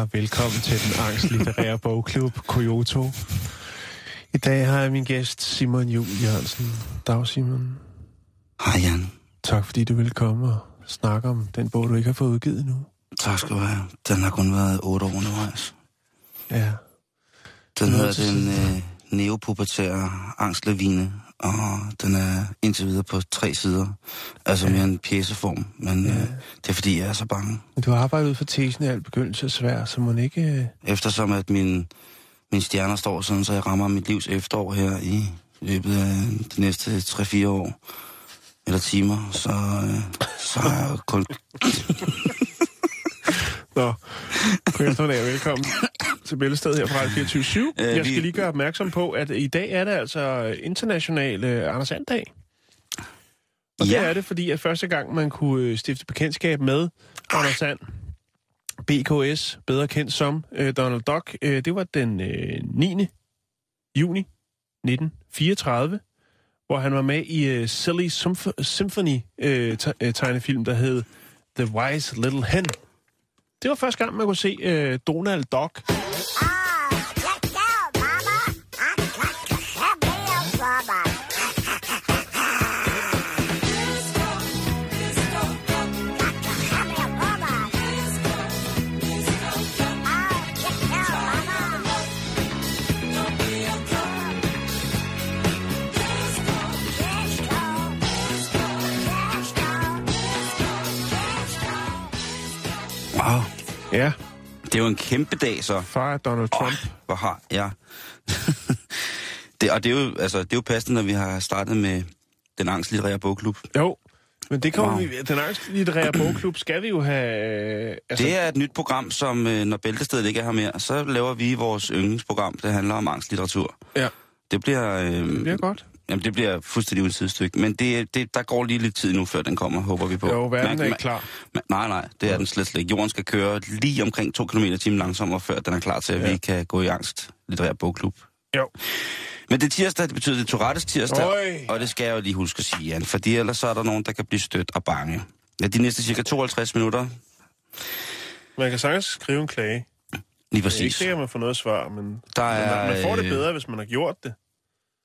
Og velkommen til den angstlitterære bogklub Koyoto. I dag har jeg min gæst Simon Jul Jørgensen. Dag Simon. Hej Jan. Tak fordi du vil komme og snakke om den bog, du ikke har fået udgivet endnu. Tak skal du have. Den har kun været otte år undervejs. Ja. Den Det hedder den øh, neopubertære angstlavine, og den er indtil videre på tre sider. Altså mere en pjæseform, men øh, det er fordi, jeg er så bange. Du har arbejdet ud for tesen i al begyndelse svær, så må ikke... øh, Eftersom at min, min stjerner står sådan, så jeg rammer mit livs efterår her i løbet af de næste 3-4 år, eller timer, så, øh, så er jeg kun... Nå, eftermiddag og velkommen til Bæltestedet her fra Radio 24 Øh, Jeg skal lige gøre opmærksom på, at i dag er det altså international øh, Anders And-dag. Og Ja. det er det, fordi at første gang, man kunne øh, stifte bekendtskab med Anders And, BKS, bedre kendt som øh, Donald Duck, øh, det var den øh, 9. juni 1934, hvor han var med i øh, Silly Symph- Symphony øh, te- øh, tegnefilm, der hed The Wise Little Hen. Det var første gang, man kunne se øh, Donald Duck. Ah! Ja, det er jo en kæmpe dag så. far Donald Trump. Oh, hvor har jeg... det, og det er, jo, altså, det er jo passende, når vi har startet med den angstlitterære bogklub. Jo, men det kommer Wow. wow. vi... Den angstlitterære bogklub skal vi jo have... Øh, altså, Det er et nyt program, som øh, når Bæltestedet ikke er her mere, så laver vi vores yndlingsprogram, der handler om angstlitteratur. Ja. Det bliver... Øh, det bliver godt. Jamen, det bliver fuldstændig uden sidestykke. Men det, det, der går lige lidt tid nu, før den kommer, håber vi på. Jo, verden Man- er ikke klar. man- Nej, nej, det er den slet, ikke. Jorden skal køre lige omkring 2 km i timen langsommere, før den er klar til, at Ja. vi kan gå i angst litterær bogklub. Jo. Men det tirsdag, det betyder det Tourettes tirsdag, Øj. og det skal jeg jo lige huske at sige, Jan, fordi ellers så er der nogen, der kan blive stødt og bange. Ja, de næste cirka 52 minutter, Man kan sagtens skrive en klage. lige Det er ikke præcis, sikkert, at man får noget svar, men der er, man, man får det øh, bedre, hvis man har gjort det.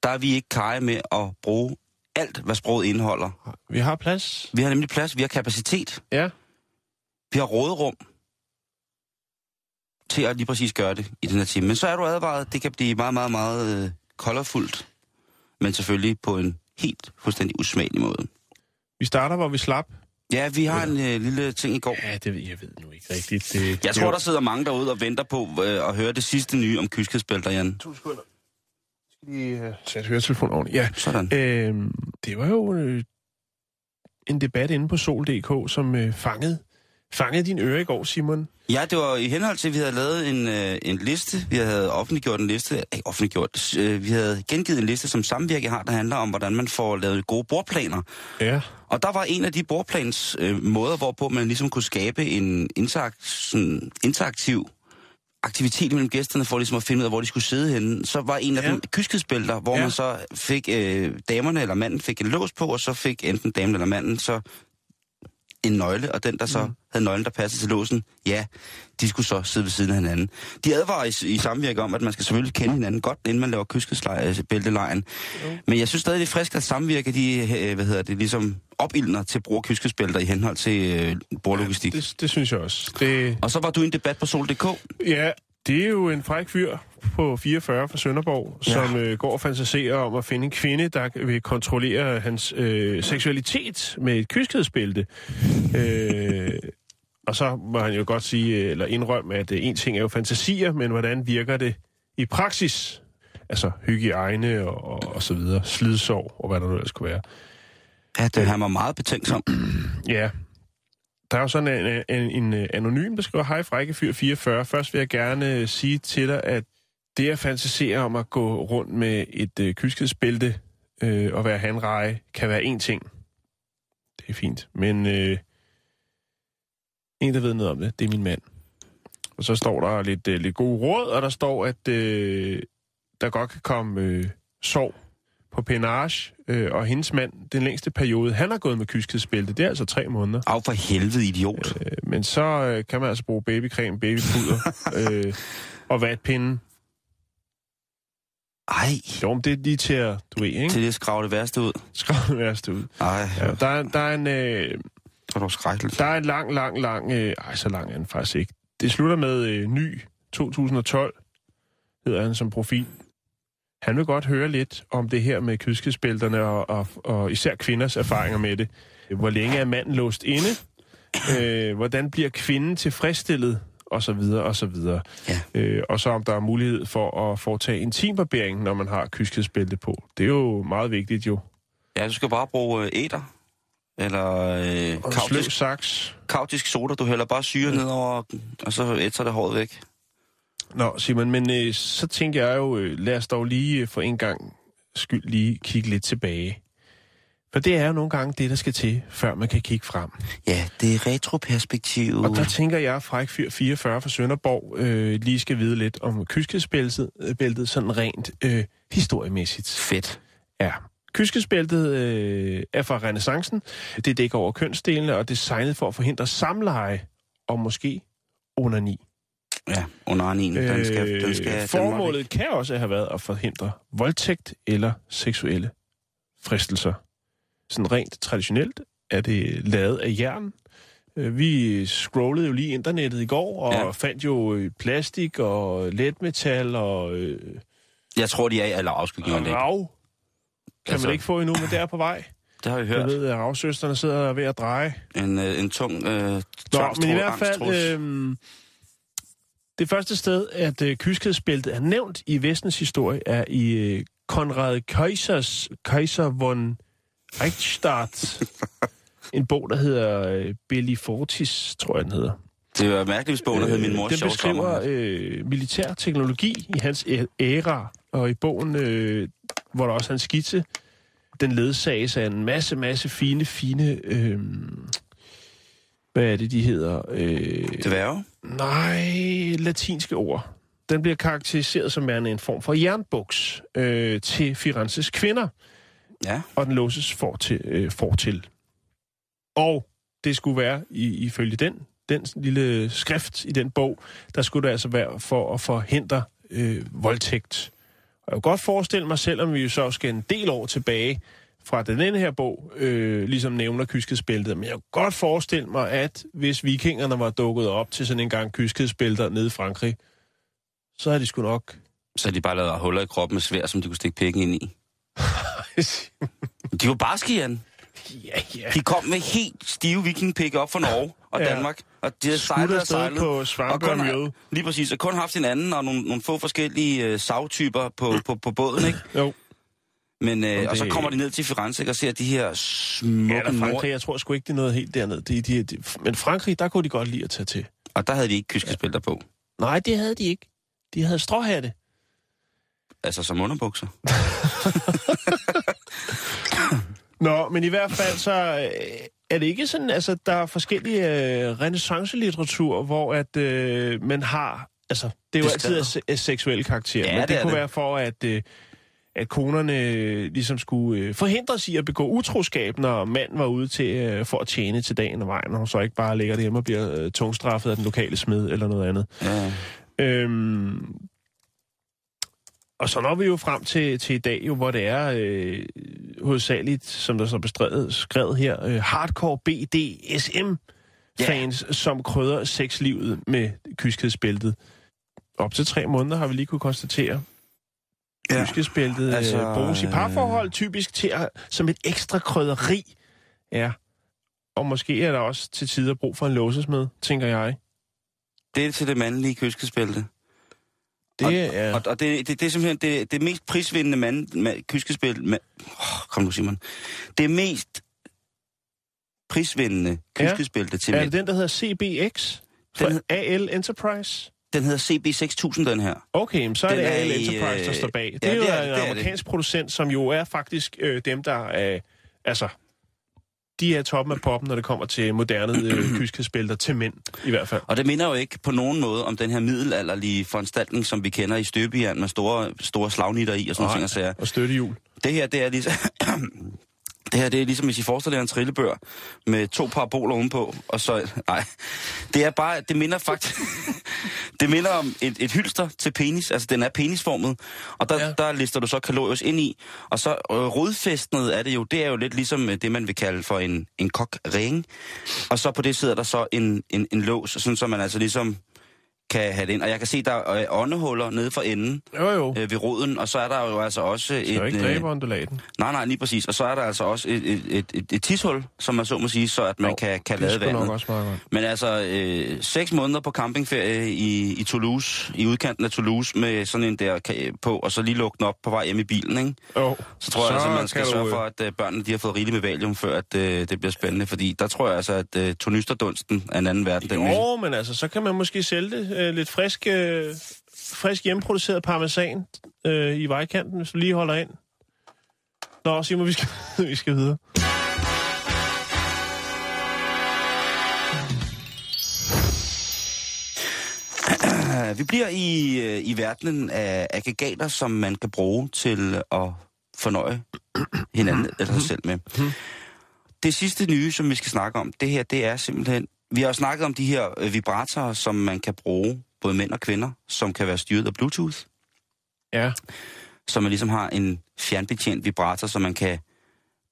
Der er vi ikke kage med at bruge alt, hvad sproget indeholder. Vi har plads. Vi har nemlig plads, vi har kapacitet, Ja. vi har råderum til at lige præcis gøre det i den her time. Men så er du advaret, det kan blive meget, meget, meget øh, men selvfølgelig på en helt fuldstændig usmagelig måde. Vi starter, hvor vi slap. Ja, vi har en øh, lille ting i går. Ja, det ved jeg ved nu ikke rigtigt. Det, Jeg tror, der sidder mange derude og venter på øh, at høre det sidste nye om kyskhedsbælter, Jan. To sekunder. Lige uh, sætte høretelefonen ordentligt? Ja. Sådan. Øhm, det var jo øh, en debat inde på Sol.dk, som øh, fangede, fangede din øre i går, Simon. Ja, det var i henhold til, at vi havde lavet en, øh, en liste. Vi havde offentliggjort en liste. Ikke offentliggjort. Øh, vi havde gengivet en liste, som Samvirke har, der handler om, hvordan man får lavet gode bordplaner. Ja. Og der var en af de bordplans øh, måder, hvorpå man ligesom kunne skabe en interakt, sådan, interaktiv aktivitet mellem gæsterne, for ligesom at finde ud af, hvor de skulle sidde henne. Så var en af Ja. dem kyskhedsbælter, hvor ja. man så fik øh, damerne eller manden fik en lås på, og så fik enten damen eller manden så en nøgle, og den, der så mm. havde nøglen, der passede til låsen, ja, de skulle så sidde ved siden af hinanden. De advarer i, i samvirke om, at man skal selvfølgelig kende hinanden godt, inden man laver kyskhedsbæltelejen. Men jeg synes stadig, det er frisk, at samvirke, de, øh, hvad hedder det, ligesom opildner til brug af kyskhedsbælter i henhold til øh, bordlogistik. Det, det synes jeg også. Det, Og så var du i en debat på Sol.dk. ja, det er jo en fræk fyr på 44 fra Sønderborg, ja. som øh, går og fantaserer om at finde en kvinde, der vil kontrollere hans øh, seksualitet med et kyskhedsbælte. øh, Og så må han jo godt sige, øh, eller indrømme, at øh, en ting er jo fantasier, men hvordan virker det i praksis? Altså hygiejne og, og, og så videre, slidsår og hvad der nu ellers kunne være. Ja, det, han var meget betænksom. Ja. Der er jo sådan en, en, en anonym, der skriver, Hej Frække Fyr 44. Først vil jeg gerne øh, sige til dig, at det at fantasere om at gå rundt med et øh, kyskhedsbælte øh, og være handreje, kan være en ting. Det er fint. Men øh, en, der ved noget om det, det er min mand. Og så står der lidt, øh, lidt gode råd, og der står, at øh, der godt kan komme øh, sorg på penage, øh, og hendes mand, den længste periode, han har gået med kyskhedsbælte. Det er altså tre måneder. Af for helvede, idiot. Øh, men så øh, kan man altså bruge babycreme, babypuder øh, og vatpinde. Ej, Jo, men det er lige til at, du ved, ikke? til det skrave det værste ud. Skriv det værste ud. Ej, Ja, der, er, der, er en, øh, det var skrækkeligt. der er en lang, lang, lang... Øh, ej, så lang er den faktisk ikke. Det slutter med øh, ny 2012, hedder han som profil. Han vil godt høre lidt om det her med kyskhedsbælterne og, og, og især kvinders erfaringer med det. Hvor længe er manden låst inde? Øh, hvordan bliver kvinden tilfredsstillet? Og så videre, og så videre. Ja. Øh, og så om der er mulighed for at foretage intimbarbering, når man har kyskhedsbælte på. Det er jo meget vigtigt jo. Ja, du skal bare bruge øh, æder. Eller øh, kautisk, saks. kautisk soda. Du hælder bare syre ned over, og så ætser det håret væk. Nå, Simon, men øh, så tænker jeg jo, øh, lad os dog lige øh, for en gang skyld lige kigge lidt tilbage. For det er jo nogle gange det, der skal til, før man kan kigge frem. Ja, det er retroperspektiv. Og der tænker jeg, Fræk Fyr 44 fra Sønderborg øh, lige skal vide lidt om kyskhedsbæltet, øh, sådan rent øh, historiemæssigt. Fedt. Ja. Kyskhedsbæltet øh, er fra renaissancen. Det dækker over kønsdelene og er designet for at forhindre samleje og måske onani. Ja, under en. Den skal, den skal, Øh, den må formålet kan også have været at forhindre voldtægt eller seksuelle fristelser. Sådan rent traditionelt er det lavet af jern. Øh, Vi scrollede jo lige internettet i går og Ja. fandt jo øh, plastik og letmetal og øh, Jeg tror, de er i alle afskygninger. rav. Kan Altså- man ikke få endnu, men det er på vej. Det har vi Jeg hørt. ved, at ravsøsterne sidder ved at dreje. En, øh, en tung øh, Nå, men i hvert fald, øh, det første sted, at øh, kyskhedsbæltet er nævnt i vestens historie, er i øh, Konrad Keisers Kaiser von Reichstadt. en bog, der hedder øh, Belli Fortis, tror jeg, den hedder. Det var mærkeligt, hvis bogen hed Min mors den sjove beskriver øh, militær teknologi i hans æra, og i bogen, øh, hvor der også er en skitse, den ledsages af en masse, masse fine, fine... Øh, hvad er det, de hedder? Øh, Dværge? Nej, latinske ord. Den bliver karakteriseret som værende en form for jernbuks øh, til Firenzes kvinder, Ja. og den låses for til, øh, for til. Og det skulle være, i, ifølge den, den lille skrift i den bog, der skulle det altså være for at forhindre øh, voldtægt. Og jeg kan godt forestille mig, selvom vi jo så skal en del år tilbage fra den her bog, øh, ligesom nævner kyskhedsbæltet, men jeg kan godt forestille mig, at hvis vikingerne var dukket op til sådan en gang kyskhedsbælter nede i Frankrig, så havde de sgu nok... Så har de bare lavet huller i kroppen med svær, som de kunne stikke pikken ind i. De var barske, Jan. ja, ja. De kom med helt stive vikingpikke op fra Norge og Ja. Danmark. Og de havde sejlet og sejlet. på og Svampe kun, og Mjøde. lige præcis, og kun haft hinanden og nogle, nogle få forskellige øh, savtyper på, på, på båden, ikke? Jo. Men, øh, det- Og så kommer de ned til Firenze og ser de her Ja, smukke nord... Frankrig, jeg tror sgu ikke, det er noget helt dernede. De, de, de, men Frankrig, der kunne de godt lide at tage til. Og der havde de ikke kyskespilter på. Nej, det havde de ikke. De havde stråhatte. Altså som underbukser. Nå, men i hvert fald så øh, er det ikke sådan, altså der er forskellige øh, renaissance-litteratur, hvor at øh, man har, altså det er jo Beskrevet. altid af, af seksuelle karakterer, Ja, men det det, kunne det. være for, at, øh, at konerne øh, ligesom skulle øh, forhindres i at begå utroskab, når manden var ude til øh, for at tjene til dagen og vejen, og så ikke bare ligger derhjemme og bliver øh, tungstraffet af den lokale smed eller noget andet. Ja. Øhm, og så når vi jo frem til, til i dag, jo, hvor det er øh, hovedsageligt, som der så beskrevet skrevet her, øh, hardcore BDSM-fans, yeah. som krydder sexlivet med kyskhedsbæltet. Op til tre måneder har vi lige kunne konstatere. Ja. Kyskhedsbæltet Altså, bruges i øh, parforhold typisk til at, som et ekstra krydderi. Ja. Og måske er der også til tider brug for en låsesmed, tænker jeg. Det er til det mandlige kyskespælte. Det og, er... Og, og det, det, det er simpelthen det, det mest prisvindende mand, mand, kyskespil... Man, oh, kom nu, Simon. Det mest prisvindende kyskespælte ja. til Er mænd. det den, der hedder CBX? Fra Den- AL Enterprise? Den hedder CB6000, den her. Okay, så er Den det AL Enterprise, der øh, står bag. Det ja, er jo det er- en det er det. amerikansk producent, som jo er faktisk øh, dem, der er... Altså, de er toppen af poppen, når det kommer til moderne øh, kyskhedsbælter til mænd, i hvert fald. Og det minder jo ikke på nogen måde om den her middelalderlige foranstaltning, som vi kender i støbejern med store, store slagnitter i og sådan noget. Og støttehjul. Det her, det er ligesom... det her, det er ligesom, hvis I forestiller jer en trillebør med to paraboler ovenpå, og så... Nej, det er bare... Det minder faktisk... det minder om et, et hylster til penis, altså den er penisformet, og der, Ja. der lister du så kalorius ind i, og så øh, rodfæstnet er det jo, det er jo lidt ligesom øh, det, man vil kalde for en, en kokring, og så på det sidder der så en, en, en lås, sådan så man altså ligesom kan have det ind. Og jeg kan se, der er øh, åndehuller nede for enden Jo, jo. øh, ved roden, og så er der jo altså også jo et... ikke øh, dræbe undulaten. Nej, nej, lige præcis. Og så er der altså også et, et, et, et, et tishul, som man så må sige, så at man Jo, kan, kan lade sgu nok vandet. også meget godt. Men altså, øh, seks måneder på campingferie i, i Toulouse, i udkanten af Toulouse, med sådan en der på, og så lige lukke den op på vej hjem i bilen, ikke? Jo. Så tror jeg altså, man skal sørge for, øh, at øh, børnene de har fået rigeligt med valium, før at, øh, det bliver spændende. Fordi der tror jeg altså, at øh, tornysterdunsten er en anden verden. Den Jo, men altså, så kan man måske sælge det øh, lidt frisk, øh, frisk hjemmeproduceret parmesan øh, i vejkanten, hvis du lige holder ind. Nå, Simon, vi skal, vi skal videre. Vi bliver i, øh, i verdenen af aggregater, som man kan bruge til at fornøje hinanden eller sig selv med. Det sidste nye, som vi skal snakke om, det her, det er simpelthen... Vi har snakket om de her øh, vibratorer, som man kan bruge, både mænd og kvinder, som kan være styret af Bluetooth. Ja. Så man ligesom har en fjernbetjent vibrator, så man kan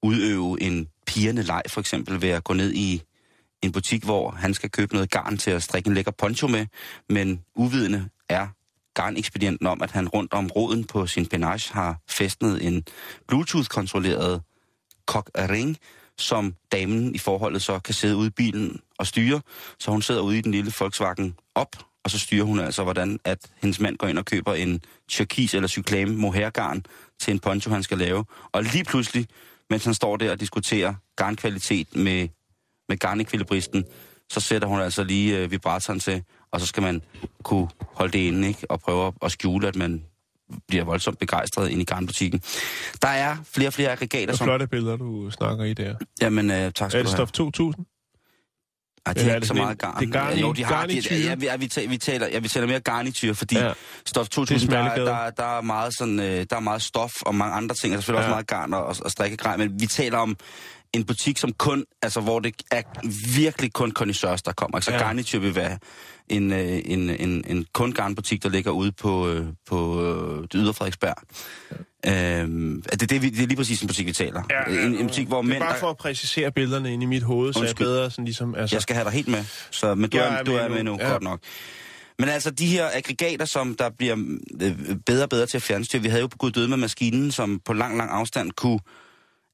udøve en pigerne leg, for eksempel ved at gå ned i en butik, hvor han skal købe noget garn til at strikke en lækker poncho med, men uvidende er garnekspedienten om, at han rundt om roden på sin penage har festnet en Bluetooth-kontrolleret kok-ring, som damen i forholdet så kan sidde ude i bilen og styre. Så hun sidder ude i den lille Volkswagen op, og så styrer hun altså, hvordan at hendes mand går ind og køber en turkis eller cyklame mohairgarn til en poncho, han skal lave. Og lige pludselig, mens han står der og diskuterer garnkvalitet med, med garnekvilibristen, så sætter hun altså lige øh, vibratoren til, og så skal man kunne holde det inde, ikke? Og prøve at skjule, at man bliver voldsomt begejstret ind i garnbutikken. Der er flere og flere aggregater, Det er som... flotte billeder, du snakker i der. Jamen, øh, tak Er skal det du have. stof 2000? Ej, det er er ikke det så meget garn. det er garn- jo, de har, de, garnityre? ja, vi, ja, vi, taler, vi, taler, ja, vi taler mere garnityr, fordi Ja. ja. stof Det 2000, er der, der, der, er meget sådan, øh, der er meget stof og mange andre ting. Er selvfølgelig Ja. også meget garn og, og strikkegrej, men vi taler om en butik, som kun, altså hvor det er virkelig kun connoisseurs, der kommer. Så Ja. ja. garnityr vil være en, øh, en, en, en kun garnbutik, der ligger ude på, øh, på øh, det ydre Frederiksberg. Ja. Øhm, det, er det, vi, det er lige præcis en butik, vi taler. en, en butik, hvor Det er mænd... bare for at præcisere billederne ind i mit hoved, så jeg Undskyld. bedre sådan ligesom... Altså, Jeg skal have dig helt med, så, men du, Jeg er, er du er med nu. nu, Ja. ja. godt nok. Men altså, de her aggregater, som der bliver øh, bedre og bedre til at fjernstyre. Vi havde jo på Gud døde med maskinen, som på lang, lang afstand kunne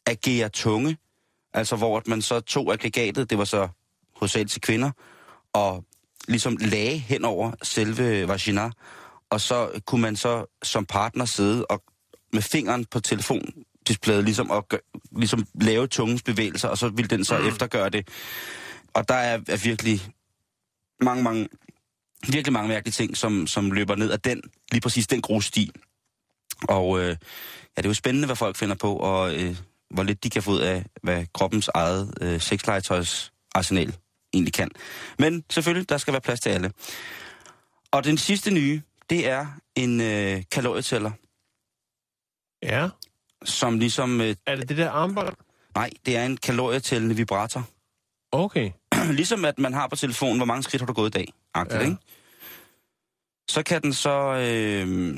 agere tunge. Altså, hvor at man så tog aggregatet, det var så hovedsageligt til kvinder, og ligesom lagde hen over selve vagina. Og så kunne man så som partner sidde og med fingeren på telefondisplayet ligesom, og gør, ligesom lave tungens bevægelser, og så ville den så mm. eftergøre det. Og der er, er virkelig mange, mange, virkelig mange mærkelige ting, som, som løber ned af den, lige præcis den grussti. Og øh, ja, det er jo spændende, hvad folk finder på, og øh, hvor lidt de kan få ud af, hvad kroppens eget øh, sexlegetøjs arsenal egentlig kan. Men selvfølgelig, der skal være plads til alle. Og den sidste nye, det er en øh, kalorietæller, Ja. som ligesom... Øh, Er det det der armbånd? nej, det er en kalorietællende vibrator. Okay. ligesom at man har på telefonen, hvor mange skridt har du gået i dag, agtigt, Ja. ikke? Så kan den så øh,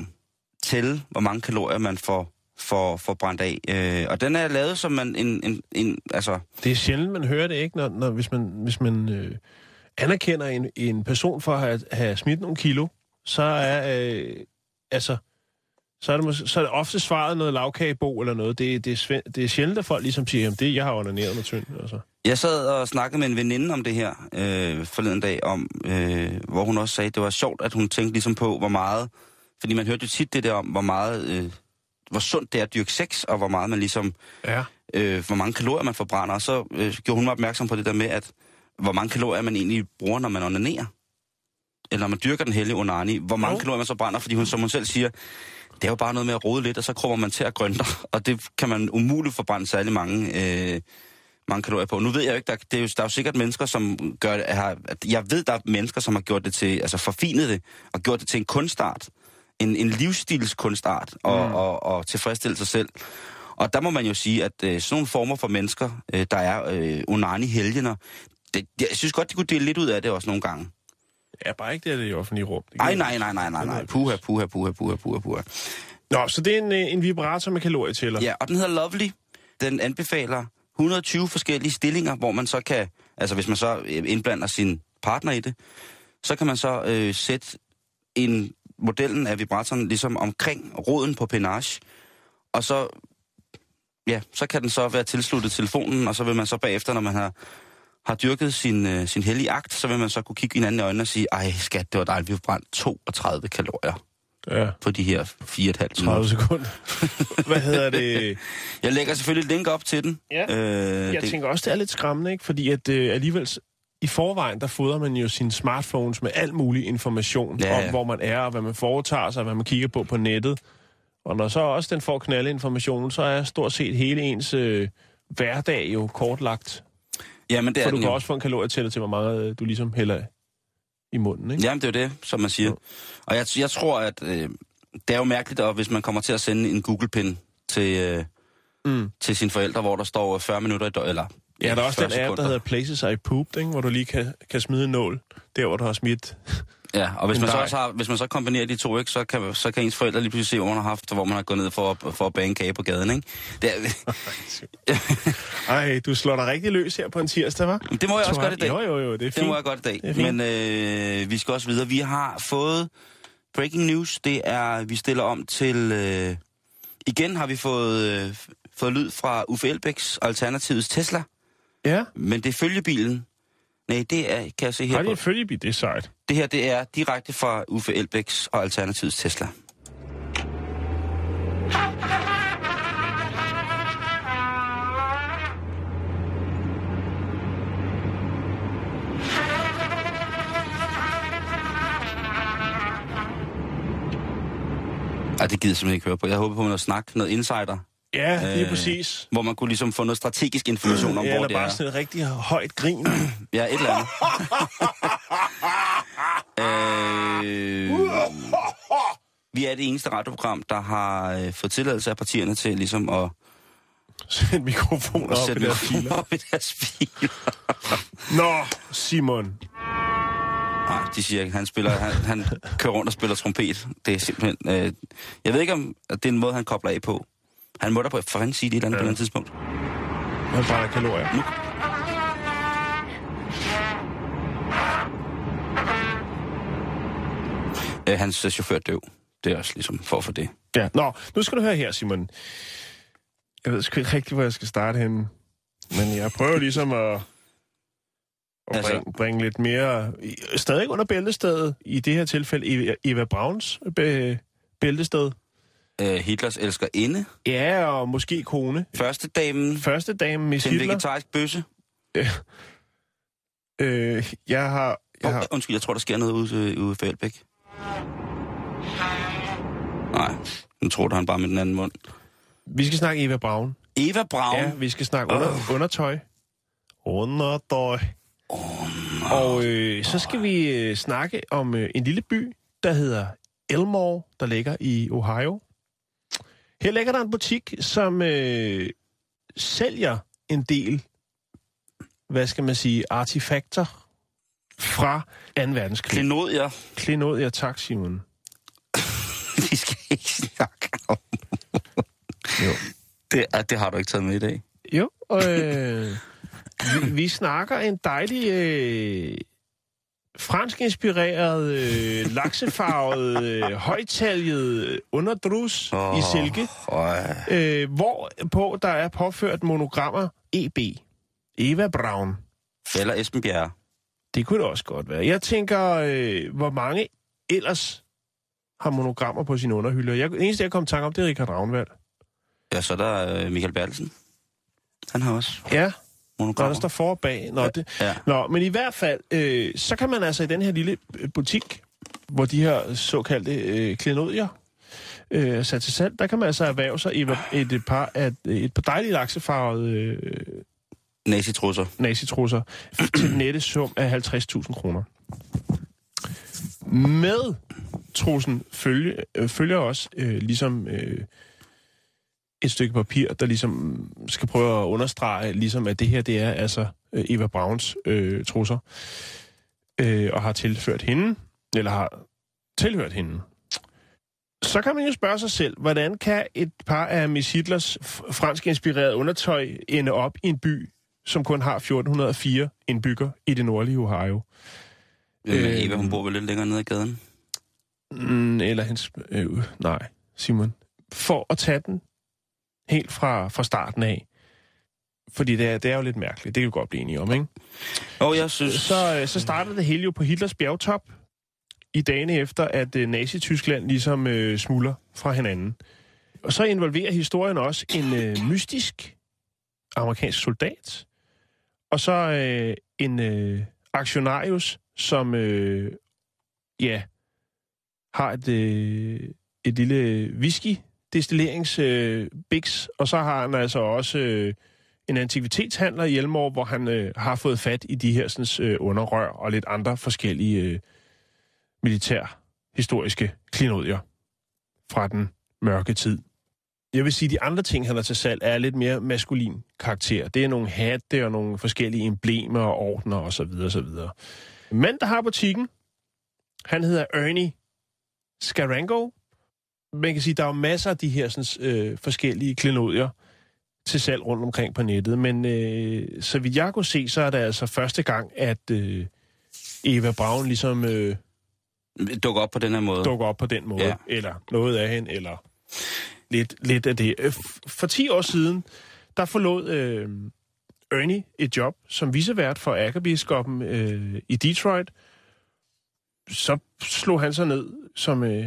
tælle, hvor mange kalorier man får, får, får brændt af. Øh, og den er lavet som man en, en, en altså, Det er sjældent, man hører det, ikke? Når, når, hvis man, hvis man øh, anerkender en, en person for at have, have smidt nogle kilo, så er... Øh, altså, så er det, måske, så er det ofte svaret noget lavkagebo eller noget. Det, det, er, svæ- det er sjældent, at folk ligesom siger, jamen det, jeg har onaneret med tynd. Altså. Jeg sad og snakkede med en veninde om det her øh, forleden dag, om, øh, hvor hun også sagde, at det var sjovt, at hun tænkte ligesom på, hvor meget... Fordi man hørte jo tit det der om, hvor meget... Øh, hvor sundt det er at dyrke sex, og hvor meget man ligesom... Ja. Øh, hvor mange kalorier man forbrænder. Og så øh, gjorde hun mig opmærksom på det der med, at hvor mange kalorier man egentlig bruger, når man onanerer. Eller når man dyrker den hellige onani. Hvor mange Jo. kalorier man så brænder, fordi hun, som hun selv siger, det er jo bare noget med at rode lidt, og så kommer man til at grønte, og det kan man umuligt forbrænde særlig mange, øh, mange kalorier på. Nu ved jeg jo ikke, der, det er jo, der er jo sikkert mennesker, som gør det, har, jeg ved, der er mennesker, som har gjort det til, altså forfinet det, og gjort det til en kunstart, en, en livsstilskunstart, og, mm. og, og tilfredsstille sig selv. Og der må man jo sige, at øh, sådan nogle former for mennesker, øh, der er øh, onani-helgener, det, jeg synes godt, de kunne dele lidt ud af det også nogle gange. Ja, bare ikke det, det i offentlige rum. Det Ej, kan- nej, nej, nej, nej, nej. Puha, puha, puha, puha, puha, puha. Nå, så det er en, en vibrator med kalorietæller. Ja, og den hedder Lovely. Den anbefaler 120 forskellige stillinger, hvor man så kan, altså hvis man så øh, indblander sin partner i det, så kan man så øh, sætte en modellen af vibratoren ligesom omkring roden på penage, og så, ja, så kan den så være tilsluttet telefonen, og så vil man så bagefter, når man har, har dyrket sin, øh, sin hellige akt, så vil man så kunne kigge hinanden i øjnene og sige, ej skat, det var dejligt, vi har brændt 32 kalorier ja. på de her 4,5 30 minutter. sekunder. Hvad hedder det? Jeg lægger selvfølgelig et link op til den. Ja. Øh, Jeg det, tænker også, det er lidt skræmmende, ikke? Fordi at øh, alligevel i forvejen, der fodrer man jo sine smartphones med al mulig information Ja, ja, ja. om, hvor man er, og hvad man foretager sig, og hvad man kigger på på nettet. Og når så også den får knalde information, så er stort set hele ens øh, hverdag jo kortlagt. Jamen, det er For du den kan jo. også få en kalorietæller til, hvor meget øh, du ligesom hælder i munden, ikke? Jamen, det er jo det, som man siger. Og jeg, jeg tror, at øh, det er jo mærkeligt, at hvis man kommer til at sende en Google-pin til, øh, Mm. til sine forældre, hvor der står 40 minutter i dø- eller Ja, der er også 40 den app, der sekunder. hedder Places I Pooped, ikke? hvor du lige kan, kan smide en nål, der hvor du har smidt. Ja, og hvis man, så også har, hvis man så kombinerer de to, ikke, så, kan, så kan ens forældre lige pludselig se, hvor man har haft, hvor man har gået ned for, at- for at bage en kage på gaden. Ikke? Det, er, Ej, du slår dig rigtig løs her på en tirsdag, hva'? det må jeg også godt i dag. Jo, jo, jo, det er Det fint. må jeg godt i dag. Det. Men øh, vi skal også videre. Vi har fået breaking news. Det er, vi stiller om til... Øh, igen har vi fået, øh, fået lyd fra Uffe Elbæks Alternativets Tesla. Ja, Men det er følgebilen. Nej, det er, kan jeg se her har de en følgebil, det er sejt. Det her, det er direkte fra Uffe Elbæks og Alternativets Tesla. Ej, det gider jeg simpelthen ikke høre på. Jeg håber på noget snak, noget insider, Ja, lige Øh, præcis. hvor man kunne ligesom få noget strategisk information om, Ja, hvor eller det bare er. sådan et rigtig højt grin. Ja, et eller andet. øh, vi er det eneste radioprogram, der har øh, fået tilladelse af partierne til ligesom at, Sæt mikrofoner op i sætte deres filer. op i deres filer. Nå, Simon. Nej, de siger ikke, han, spiller, han, han kører rundt og spiller trompet. Det er simpelthen... Øh, jeg ved ikke, om det er en måde, han kobler af på. Han må da på fanden sige det et eller andet ja. på et andet tidspunkt. Han brænder kalorier. Øh, hans øh, chauffør døv. Det er også ligesom for få det. Ja. Nå, nu skal du høre her, Simon. Jeg ved sgu ikke rigtig, hvor jeg skal starte henne. Men jeg prøver ligesom at, at Altså- bringe, bringe lidt mere... Stadig under bæltestedet. I det her tilfælde Eva, Eva Browns be, bæltested. Øh, Hitlers elsker inde. Ja, og måske kone. Første damen Første dame, Miss til en Hitler. vegetarisk bøsse. Øh, jeg har... Jeg Oh, har undskyld, jeg tror, der sker noget ude, øh, ude for Elbæk. Nej, nu tror han bare med den anden mund. vi skal snakke Eva Braun. Eva Braun. Ja, vi skal snakke under, undertøj. Undertøj. Og øh, så skal vi øh, snakke om øh, en lille by, der hedder Elmore, der ligger i Ohio. Her ligger der en butik, som øh, sælger en del, hvad skal man sige, artefakter fra 2. verdenskrig. Klenodier. Klenodier, tak Simon. Vi skal ikke snakke om. Jo. Det, det har du ikke taget med i dag. Jo, og øh, vi, vi snakker en dejlig øh, fransk inspireret, øh, laksefarvet, øh, højtalget underdrus oh, i silke, Oh, øh, hvor på der er påført monogrammer EB. Eva Braun. eller Esben Bjerre. Det kunne det også godt være. Jeg tænker, øh, hvor mange ellers har monogrammer på sine underhylder. Jeg, det eneste, jeg kom i tanke om, det er Richard Ravnvald. Ja, så er der øh, Michael Bertelsen. Han har også Ja, når der monogrammer. står for og bag. Nå, det, Ja. Nå, men i hvert fald, øh, så kan man altså i den her lille øh, butik, hvor de her såkaldte øh, klenodier øh, sat til salg, der kan man altså erhverve sig et, et, et par, af, et par dejlige laksefarvede øh, Nazitrusser. nazitrusser til den nette sum af 50.000 kroner. Med trussen følge, øh, følger også øh, ligesom øh, et stykke papir, der ligesom skal prøve at understrege, ligesom at det her det er altså øh, Eva Browns øh, trusser, øh, og har tilført hende, eller har tilhørt hende. Så kan man jo spørge sig selv, hvordan kan et par af Miss Hitlers fransk inspirerede undertøj ende op i en by, som kun har 1404 indbygger i det nordlige Ohio? Øh, Øh, Eva, hun bor vel lidt længere nede ad gaden. Mm, eller hendes... Øh, nej, Simon. For at tage den helt fra, fra starten af. Fordi det er, det er jo lidt mærkeligt. Det kan vi godt blive enige om, ikke? Og jeg synes... Så, øh, så startede det hele jo på Hitlers bjergtop i dagene efter, at øh, Nazi-Tyskland ligesom øh, smuldrer fra hinanden. Og så involverer historien også en øh, mystisk amerikansk soldat, og så øh, en øh, aktionarius, som øh, ja, har et, øh, et lille whisky destilleringsbiks, øh, biks, og så har han altså også øh, en antikvitetshandler i Elmore, hvor han øh, har fået fat i de her sådan, øh, underrør og lidt andre forskellige øh, militærhistoriske klinodier fra den mørke tid. Jeg vil sige, at de andre ting, han har til salg, er lidt mere maskulin karakter. Det er nogle hatte og nogle forskellige emblemer og ordner osv. osv. Mand, der har butikken, han hedder Ernie Scarango. Man kan sige, der er jo masser af de her sådan, øh, forskellige klenodier til salg rundt omkring på nettet, men øh, så vidt jeg kunne se, så er det altså første gang, at øh, Eva Braun ligesom øh, Dukker op på den her måde. dukker op på den måde, Ja. eller noget af hende, eller lidt, lidt af det. Øh, For 10 år siden, der forlod øh, Ernie et job som visevært for ærkebiskoppen øh, i Detroit. Så slog han sig ned som øh,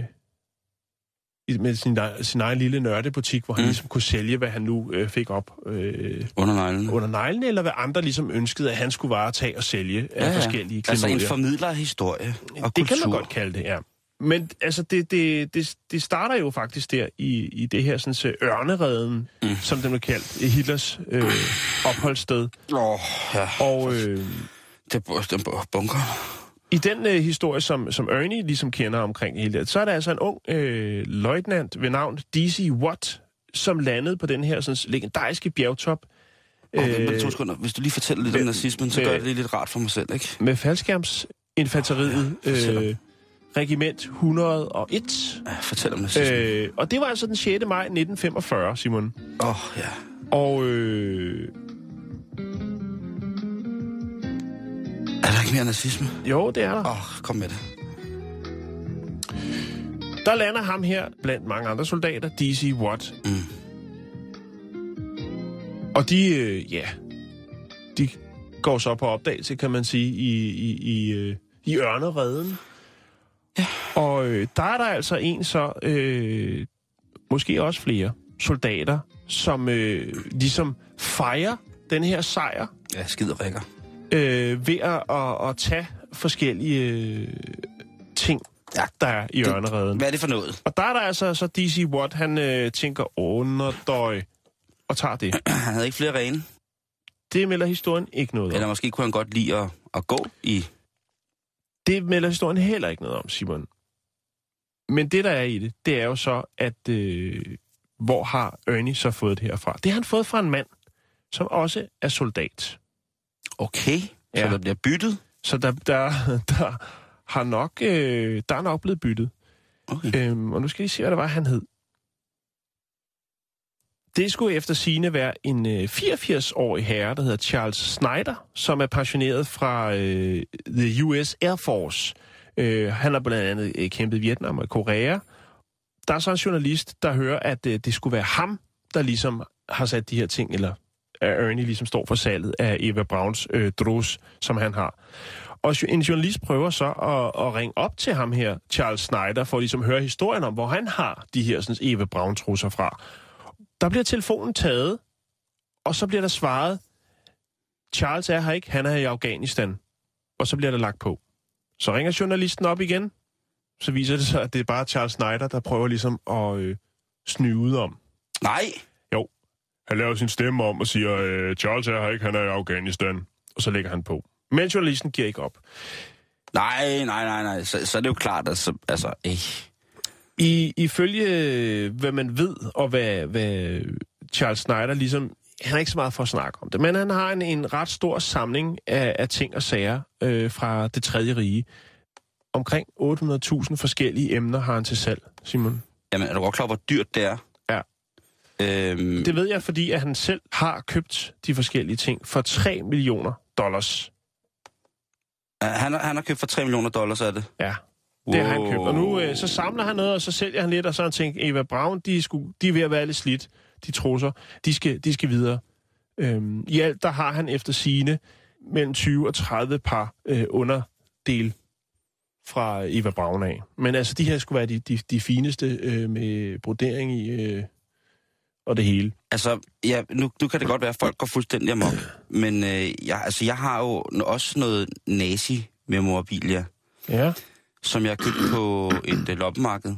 med sin, sin egen lille nørdebutik, hvor han Mm. mm. ligesom kunne sælge, hvad han nu øh, fik op øh, Under neglene. under neglene, eller hvad andre ligesom ønskede, at han skulle varetage og sælge af ja, ja. forskellige Altså en klenodier. formidler af historie og Det kultur. kan man godt kalde det, ja. Men altså, det, det, det, det starter jo faktisk der i, i det her sådan, så ørnereden, Mm. mm. som den blev kaldt, i Hitlers øh, opholdssted. Åh, oh, ja. Og øh, Det er bunker. I den øh, historie, som, som Ernie ligesom kender omkring hele det, så er der altså en ung øh, løjtnant ved navn D.C. Watt, som landede på den her sådan, legendariske bjergtop Oh, øh, to sekunder. Hvis du lige fortæller lidt om med- nazismen, så med- gør det lige lidt rart for mig selv, ikke? med faldskærmsinfanteriet, fortæl øh, regiment 101. Ja, fortæl om nazismen. Øh, og det var altså den 6. maj 1945, Simon. Åh, oh, ja. Og øh, Er der ikke mere nazisme? jo, det er der. Åh, oh, kom med det. Der lander ham her blandt mange andre soldater, D.C. Watt. Mm. Og de, øh, ja, de går så på opdagelse, kan man sige, i, i, i, øh, i ørnereden. Ja. Og øh, der er der altså en så, øh, måske også flere soldater, som øh, ligesom fejrer den her sejr Ja, skid rækker. Øh, ved at, at, at tage forskellige øh, ting, Ja, der er i det- ørnereden. Hvad er det for noget? Og der er der altså så DC Watt, han øh, tænker underdøj og tager det. Han havde ikke flere rene. Det melder historien ikke noget Eller om. måske kunne han godt lide at, at gå i... Det melder historien heller ikke noget om, Simon. Men det, der er i det, det er jo så, at øh, hvor har Ernie så fået det her fra? Det har han fået fra en mand, som også er soldat. Okay, så Ja. der bliver byttet. Så der, der, der, har nok, øh, der er nok blevet byttet. Okay. Øhm, og nu skal I se, hvad det var, han hed. Det skulle efter sine være en øh, 84-årig herre, der hedder Charles Snyder, som er pensioneret fra øh, The US Air Force. Øh, han har blandt andet øh, kæmpet i Vietnam og Korea. Der er så en journalist, der hører, at øh, det skulle være ham, der ligesom har sat de her ting, eller at Ernie ligesom står for salget af Eva Browns øh, drus, som han har. Og en journalist prøver så at, at ringe op til ham her, Charles Snyder, for ligesom at ligesom høre historien om, hvor han har de her sådan, Eva Braun trusser fra. Der bliver telefonen taget, og så bliver der svaret, Charles er her ikke, han er i Afghanistan. Og så bliver der lagt på. Så ringer journalisten op igen, så viser det sig, at det er bare Charles Snyder, der prøver ligesom at øh, snyde om. Nej, han laver sin stemme om og siger, øh, Charles er her ikke, han er i Afghanistan. Og så lægger han på. Men journalisten giver ikke op. nej, nej, nej, nej. Så, så er det jo klart, at så, altså, eh. I, ifølge øh, hvad man ved, og hvad, hvad Charles Snyder ligesom... Han er ikke så meget for at snakke om det, men han har en, en ret stor samling af, af ting og sager øh, fra det tredje rige. Omkring 800.000 forskellige emner har han til salg, Simon. Jamen, er du godt klar, hvor dyrt det er? Øhm, Det ved jeg, fordi at han selv har købt de forskellige ting for 3 millioner dollars. han, har- han har købt for 3 millioner dollars, er det? Ja, det har han købt. Og nu øh, så samler han noget, og så sælger han lidt, og så har han tænkt, Eva Braun, de er, sgu, de er ved at være lidt slidt, de trusser. De skal, de skal videre. Øhm, I alt, der har han efter sine mellem 20 og 30 par øh, underdel fra Eva Braun af. Men altså, de her skulle være de, de, de fineste øh, med brodering i øh, og det hele. Altså, ja, nu, nu kan det godt være, at folk går fuldstændig amok. Men øh, jeg, altså, jeg har jo også noget nazi-memorabilia, Ja. som jeg har købt på et øh, loppemarked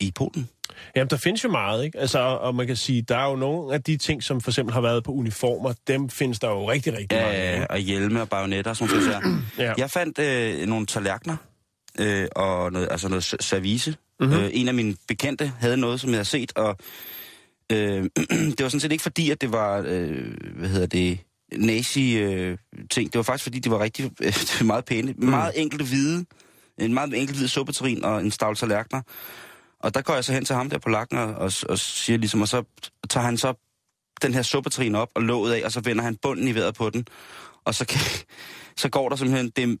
i Polen. Jamen, der findes jo meget, ikke? Altså, og man kan sige, der er jo nogle af de ting, som for eksempel har været på uniformer, dem findes der jo rigtig, rigtig mange. af, Ja, og hjelme og bajonetter og sådan sager. Ja. Jeg fandt øh, nogle tallerkener øh, og noget, altså noget service. Mhm. Mm-hmm. Øh, en af mine bekendte havde noget, som jeg havde set, og øh, det var sådan set ikke fordi, at det var, øh, hvad hedder det, nazi-ting. det var faktisk fordi, det var rigtig øh, meget pæne. Mm. Meget enkelte hvide, en meget enkelt hvid suppeterin og en stavl tallerkener. Og der går jeg så hen til ham der på lakken og, og, og siger ligesom, og så tager han så den her suppeterin op og låget af, og så vender han bunden i vejret på den. Og så, kan, så går der simpelthen det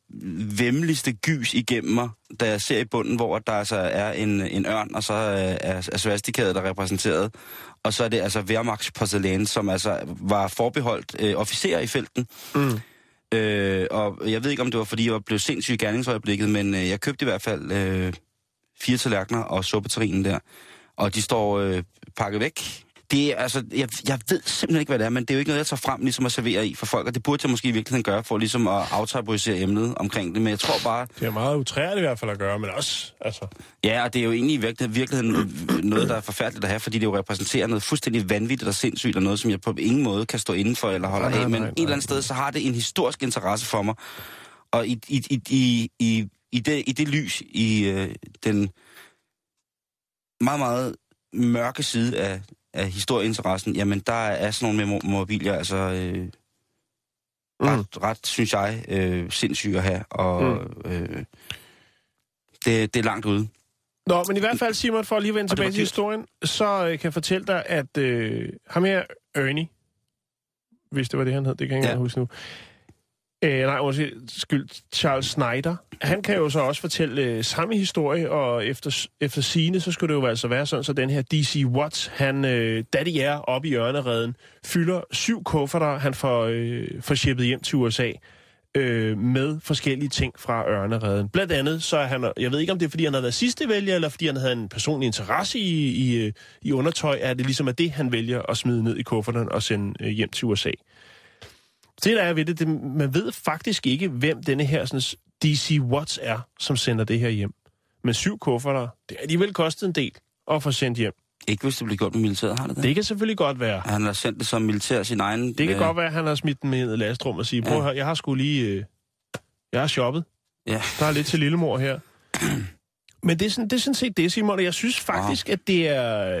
vemmeligste gys igennem mig, da jeg ser i bunden, hvor der altså er en, en ørn, og så er, er, er svastikadet der er repræsenteret. Og så er det altså Wehrmachts porcelæn, som altså var forbeholdt øh, officerer i felten. Mm. Øh, og jeg ved ikke, om det var, fordi jeg var blevet sindssyg i gerningsøjeblikket, men øh, jeg købte i hvert fald øh, fire tallerkener og suppeterinen der. Og de står øh, pakket væk. Det er, altså, jeg, jeg ved simpelthen ikke, hvad det er, men det er jo ikke noget, jeg tager frem ligesom at servere i for folk, og det burde jeg måske i virkeligheden gøre, for ligesom at aftabuisere emnet omkring det, men jeg tror bare, Det er meget utræret i hvert fald at gøre, men også, altså... ja, og det er jo egentlig i virkeligheden, noget, der er forfærdeligt at have, fordi det jo repræsenterer noget fuldstændig vanvittigt og sindssygt, og noget, som jeg på ingen måde kan stå inden for eller holder Nej, nej, af, men nej, et eller andet sted, så har det en historisk interesse for mig, og i, i, i, i, i, i, det, i det lys, i øh, den meget, meget mørke side af, af historieinteressen, jamen der er sådan nogle memorabilier, altså øh, ret, ret, synes jeg, øh, sindssyge at have, og Mm. øh, det, det er langt ude. Nå, men i hvert fald, Simon, for at lige vende tilbage til dyrt. historien, så øh, kan jeg fortælle dig, at øh, ham her, Ernie, hvis det var det, han hed, det kan jeg ikke Ja. huske nu. Øh, nej, undskyld, Charles Snyder. Han kan jo så også fortælle øh, samme historie, og efter, efter sine, så skulle det jo altså være sådan, så den her DC Watts, han, øh, da de er oppe i ørnereden, fylder syv kufferter, han får, øh, får shippet hjem til USA øh, med forskellige ting fra ørnereden. Blandt andet, så er han, jeg ved ikke om det er, fordi han har været sidste vælger, eller fordi han havde en personlig interesse i, i, øh, i undertøj, er det ligesom at det, han vælger at smide ned i kufferten og sende øh, hjem til USA. Det der er ved det, det, man ved faktisk ikke, hvem denne her sådan, DC Watts er, som sender det her hjem. Men syv kufferter, det er alligevel kostet en del at få sendt hjem. Ikke hvis det bliver gjort med militæret, har det det? Det kan selvfølgelig godt være. Han har sendt det som militær sin egen... Det kan øh, godt være, at han har smidt den med ned i lastrum og sige, prøv Ja. at høre, jeg har sgu lige... Øh, jeg har shoppet. Ja. Der er lidt til lillemor her. Men det er, sådan, det er sådan set det, Simon, og jeg synes faktisk, at det er...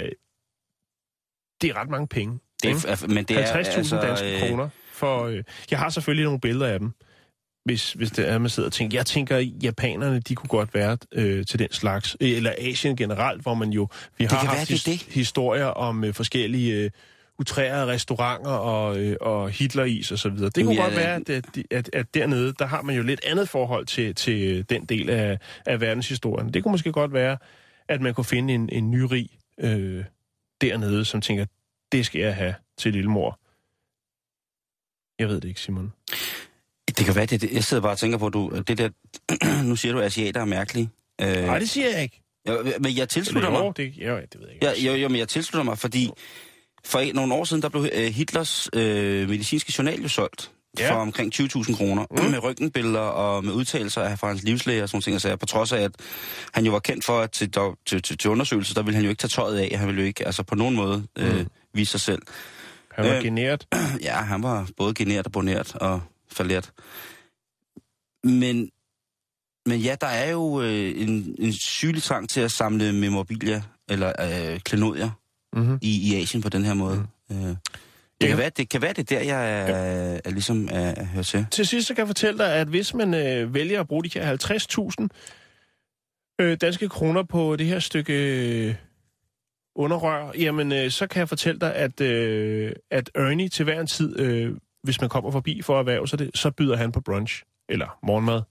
Det er ret mange penge. Det er, men det er 50.000 altså... danske øh, kroner. For, øh, jeg har selvfølgelig nogle billeder af dem. hvis, hvis det er, man sidder og tænker, jeg tænker, japanerne, de kunne godt være øh, til den slags, øh, eller Asien generelt, hvor man jo, vi har kan haft være, det his, det. historier om øh, forskellige øh, utrærede restauranter og, øh, og Hitleris og så videre. Det kunne Ja, godt være, at, at, at, at dernede, der har man jo lidt andet forhold til, til den del af, af verdenshistorien. Det kunne måske godt være, at man kunne finde en, en nyrig øh, dernede, som tænker, det skal jeg have til lillemor. Jeg ved det ikke, Simon. Det kan være, det, det. jeg sidder bare og tænker på, at du, det der, nu siger du, at asiater er mærkelige. Øh, Nej, det siger jeg ikke. ja, men jeg tilslutter mig. Jo, det, jo, det ved jeg ikke. Ja, jo, jo, men jeg tilslutter mig, fordi for nogle år siden, der blev øh, Hitlers øh, medicinske journal jo solgt Ja. for omkring 20.000 kroner, mm. med røntgenbilleder og med udtalelser af fra hans livslæge og sådan ting. Så på trods af, at han jo var kendt for, at til, til, til, til undersøgelser, der ville han jo ikke tage tøjet af. Han ville jo ikke altså på nogen måde øh, Mm. vise sig selv. Han var Øh, generet. Ja, han var både generet og boneret og falderet. Men, men ja, der er jo øh, en, en sygelig trang til at samle memorabilia, eller øh, klenodier, Mm-hmm. i, i Asien på den her måde. Mm. Øh, det, Ja. kan være, det kan være, det er der, jeg er, er, er ligesom er, er hørt til. Til sidst så kan jeg fortælle dig, at hvis man øh, vælger at bruge de her 50.000 øh, danske kroner på det her stykke underrør, jamen øh, så kan jeg fortælle dig, at, øh, at Ernie til hver en tid, øh, hvis man kommer forbi for at erhverve sig det, så byder han på brunch, eller morgenmad,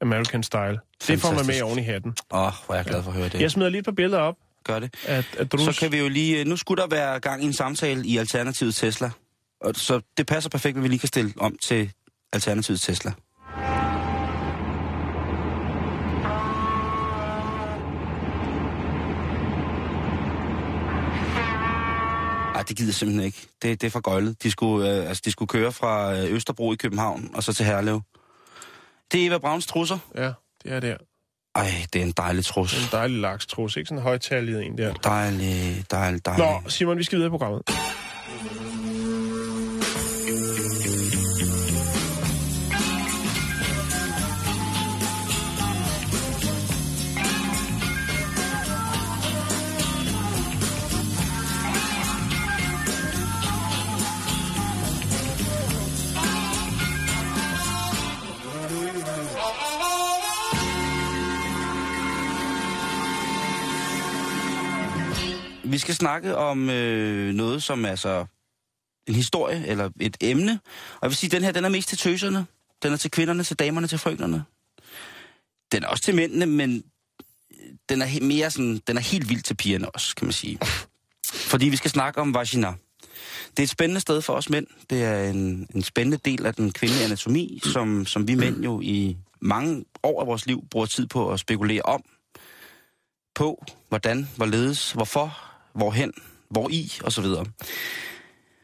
American style. Det får man med Fantastisk. oven i hatten. Åh, oh, hvor er jeg glad for at høre det. Jeg smider lige et par billeder op, Gør det. at, at Drus... Så kan vi jo lige... Nu skulle der være gang i en samtale i Alternativet Tesla. Og så det passer perfekt, at vi lige kan stille om til Alternativet Tesla. Det gider jeg simpelthen ikke. Det, det er for gøjlet. De skulle, øh, altså, de skulle køre fra øh, Østerbro i København og så til Herlev. Det er Eva Brauns trusser. Ja, det er der. Ej, det er en dejlig trus. En dejlig lakstrus, ikke sådan en højtallet en der. Dejlig, dejlig, dejlig. Nå, Simon, vi skal videre i programmet. Skal snakke om øh, noget, som er så en historie eller et emne. Og jeg vil sige, at den her, den er mest til tøserne. Den er til kvinderne, til damerne, til frøknerne. Den er også til mændene, men øh, den er mere sådan, den er helt vild til pigerne også, kan man sige. Fordi vi skal snakke om vagina. Det er et spændende sted for os mænd. Det er en, en spændende del af den kvindelige anatomi, som, som vi mænd jo i mange år af vores liv bruger tid på at spekulere om. På, hvordan, hvorledes, hvorfor, hvorhen, hvor i, og så videre.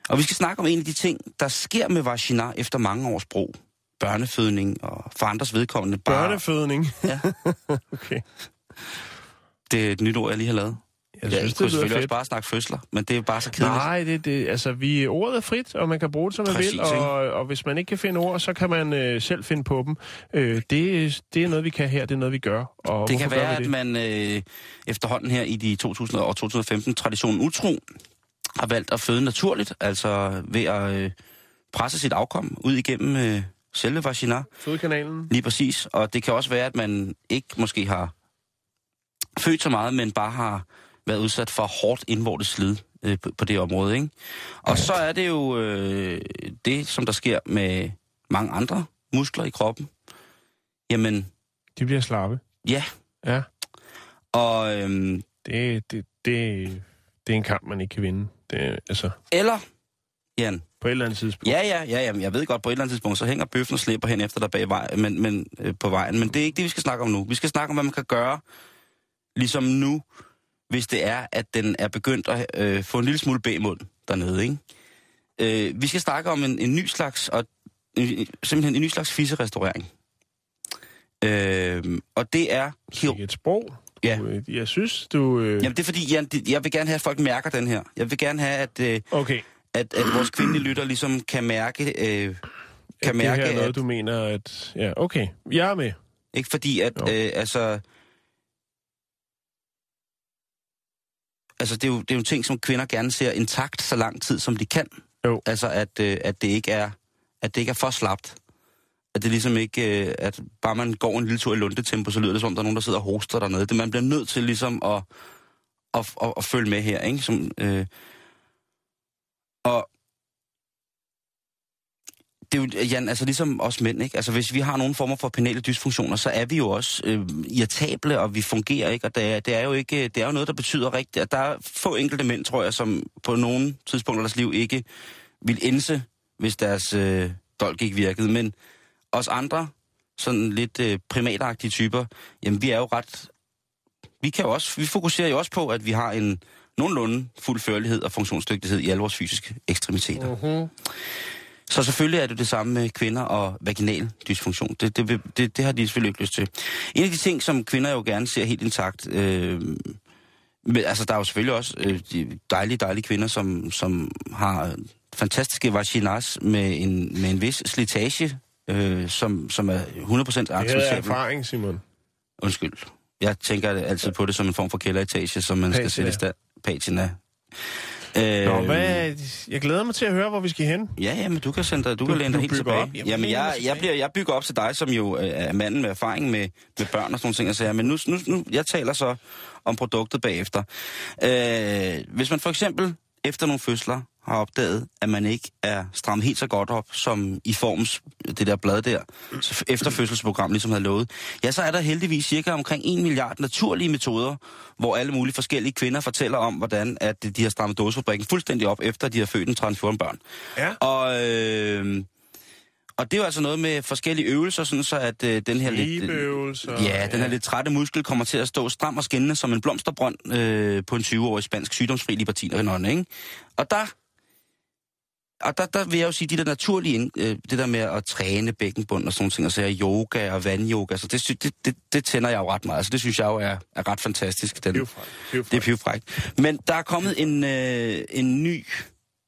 Og vi skal snakke om en af de ting, der sker med vagina efter mange års brug. Børnefødning og for andres vedkommende bare... Børnefødning. Ja, Okay. det er et nyt ord, jeg lige har lavet. Jeg synes, kunne det selvfølgelig også fedt. bare snakke fødsler, men det er bare så kedeligt. Nej, det, det, altså, vi, ordet er frit, og man kan bruge det, som man Præcis, vil, ikke? og, og hvis man ikke kan finde ord, så kan man øh, selv finde på dem. Øh, det, det er noget, vi kan her, det er noget, vi gør. Og Det kan være, vi at man øh, efterhånden her i de 2000 og 2015 traditionen utro har valgt at føde naturligt, altså ved at øh, presse sit afkom ud igennem øh, selve vagina. Fødekanalen. Lige præcis. Og det kan også være, at man ikke måske har født så meget, men bare har været udsat for hårdt indvortes slid øh, på, på det område. Ikke? Og så er det jo øh, det, som der sker med mange andre muskler i kroppen. Jamen, De bliver slappe. ja. Ja, Og, øhm, det, det, det, det er en kamp, man ikke kan vinde. Det, altså, eller, Jan, på et eller andet tidspunkt. ja, ja, ja, ja, jeg ved godt, på et eller andet tidspunkt, så hænger bøffen og slæber hen efter dig bag vej, men, men, øh, på vejen. Men det er ikke det, vi skal snakke om nu. Vi skal snakke om, hvad man kan gøre, ligesom nu, hvis det er, at den er begyndt at øh, få en lille smule bagmund dernede, ikke? Øh, vi skal snakke om en, en ny slags, og, en, simpelthen en ny slags fisserestaurering. Øh, og det er... Sikke et sprog. Ja. øh, Jeg synes, du... Øh, Jamen det er fordi, det- jeg vil gerne have, at folk mærker den her. Jeg vil gerne have, at, øh, okay, at, at vores kvindelige lytter ligesom kan mærke... Øh, kan at mærke, det her er noget, at, du mener, at... Ja, okay. Jeg er med. Ikke fordi, at Jo. øh, altså... Altså, det er, jo, det er jo ting, som kvinder gerne ser intakt så lang tid, som de kan. Jo. Altså, at, øh, at, det ikke er, at det ikke er for slapt. At det ligesom ikke, øh, at bare man går en lille tur i lundetempo, så lyder det som om, der er nogen, der sidder og hoster dernede. Det, man bliver nødt til ligesom at, at, at, at følge med her, ikke? Som, øh, og det er jo, Jan, altså ligesom os mænd, ikke? Altså hvis vi har nogle former for penale dysfunktioner, så er vi jo også øh, irritable, og vi fungerer ikke, og det er, det er jo ikke, det er jo noget, der betyder rigtigt, at der er få enkelte mænd, tror jeg, som på nogle tidspunkter af deres liv ikke vil indse, hvis deres øh, dolk ikke virkede, men os andre, sådan lidt øh, primatagtige typer, jamen vi er jo ret, vi kan jo også, vi fokuserer jo også på, at vi har en nogenlunde fuld førlighed og funktionsdygtighed i alle vores fysiske ekstremiteter. Mm-hmm. Så selvfølgelig er det det samme med kvinder og vaginal dysfunktion. Det, det, det, det har de selvfølgelig ikke lyst til. En af de ting, som kvinder jo gerne ser helt intakt, øh, med, altså der er jo selvfølgelig også øh, de dejlige, dejlige kvinder, som, som har fantastiske vaginas med en, med en vis slitage, øh, som, som er 100% Det er acceptabel. erfaring, Simon. Undskyld. Jeg tænker altid på det som en form for kælderetage, som man skal Patina. sætte i stand. Patina. Øh, Nå, hvad? Jeg glæder mig til at høre, hvor vi skal hen. Ja, ja, men du kan sende dig, du, Du- kan læne dig helt tilbage. op. Jamen, Jamen, jeg, jeg, bliver, jeg bygger op til dig, som jo øh, er manden med erfaring med, med børn og sådan nogle ting. Og sager. Men nu, nu, nu, jeg taler så om produktet bagefter. Øh, hvis man for eksempel efter nogle fødsler har opdaget, at man ikke er strammet helt så godt op, som i forms det der blad der, så efterfødselsprogram ligesom havde lovet, ja, så er der heldigvis cirka omkring 1 milliard naturlige metoder, hvor alle mulige forskellige kvinder fortæller om, hvordan at de har strammet dåsefabrikken fuldstændig op, efter de har født en 14 børn. Ja. Og, øh, og det er jo altså noget med forskellige øvelser, sådan så at øh, den her lidt... Libeøvelser. Ja, den her lidt trætte muskel kommer til at stå stram og skinnende som en blomsterbrønd øh, på en 20-årig spansk sygdomsfri libertinerinde, ikke? Og der, og der, der vil jeg jo sige, de der naturlige, øh, det der med at træne bækkenbund og sådan ting, og så yoga og vandyoga, så det, sy- det, det, det tænder jeg jo ret meget. Altså det synes jeg jo er, er ret fantastisk. Den, Pivfræk, pivfræk. det er pivfrækt. Men der er kommet en, øh, en ny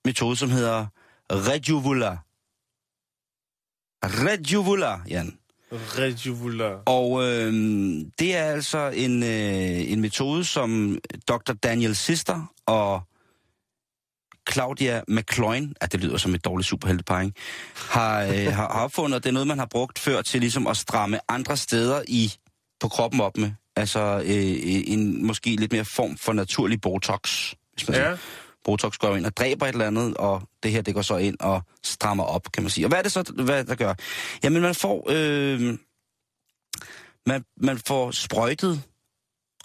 metode, som hedder Rejuvula. Rejuvula, Jan. Rejuvular. Og øh, det er altså en, øh, en metode, som Dr. Daniel Sister og Claudia McCloin, at det lyder som et dårligt superheltepar, ikke? har, øh, har, opfundet, det er noget, man har brugt før til ligesom at stramme andre steder i på kroppen op med. Altså øh, en måske lidt mere form for naturlig botox. Hvis man Ja. Botox går ind og dræber et eller andet, og det her, det går så ind og strammer op, kan man sige. Og hvad er det så, hvad der gør? Jamen, man får, øh, man, man får sprøjtet,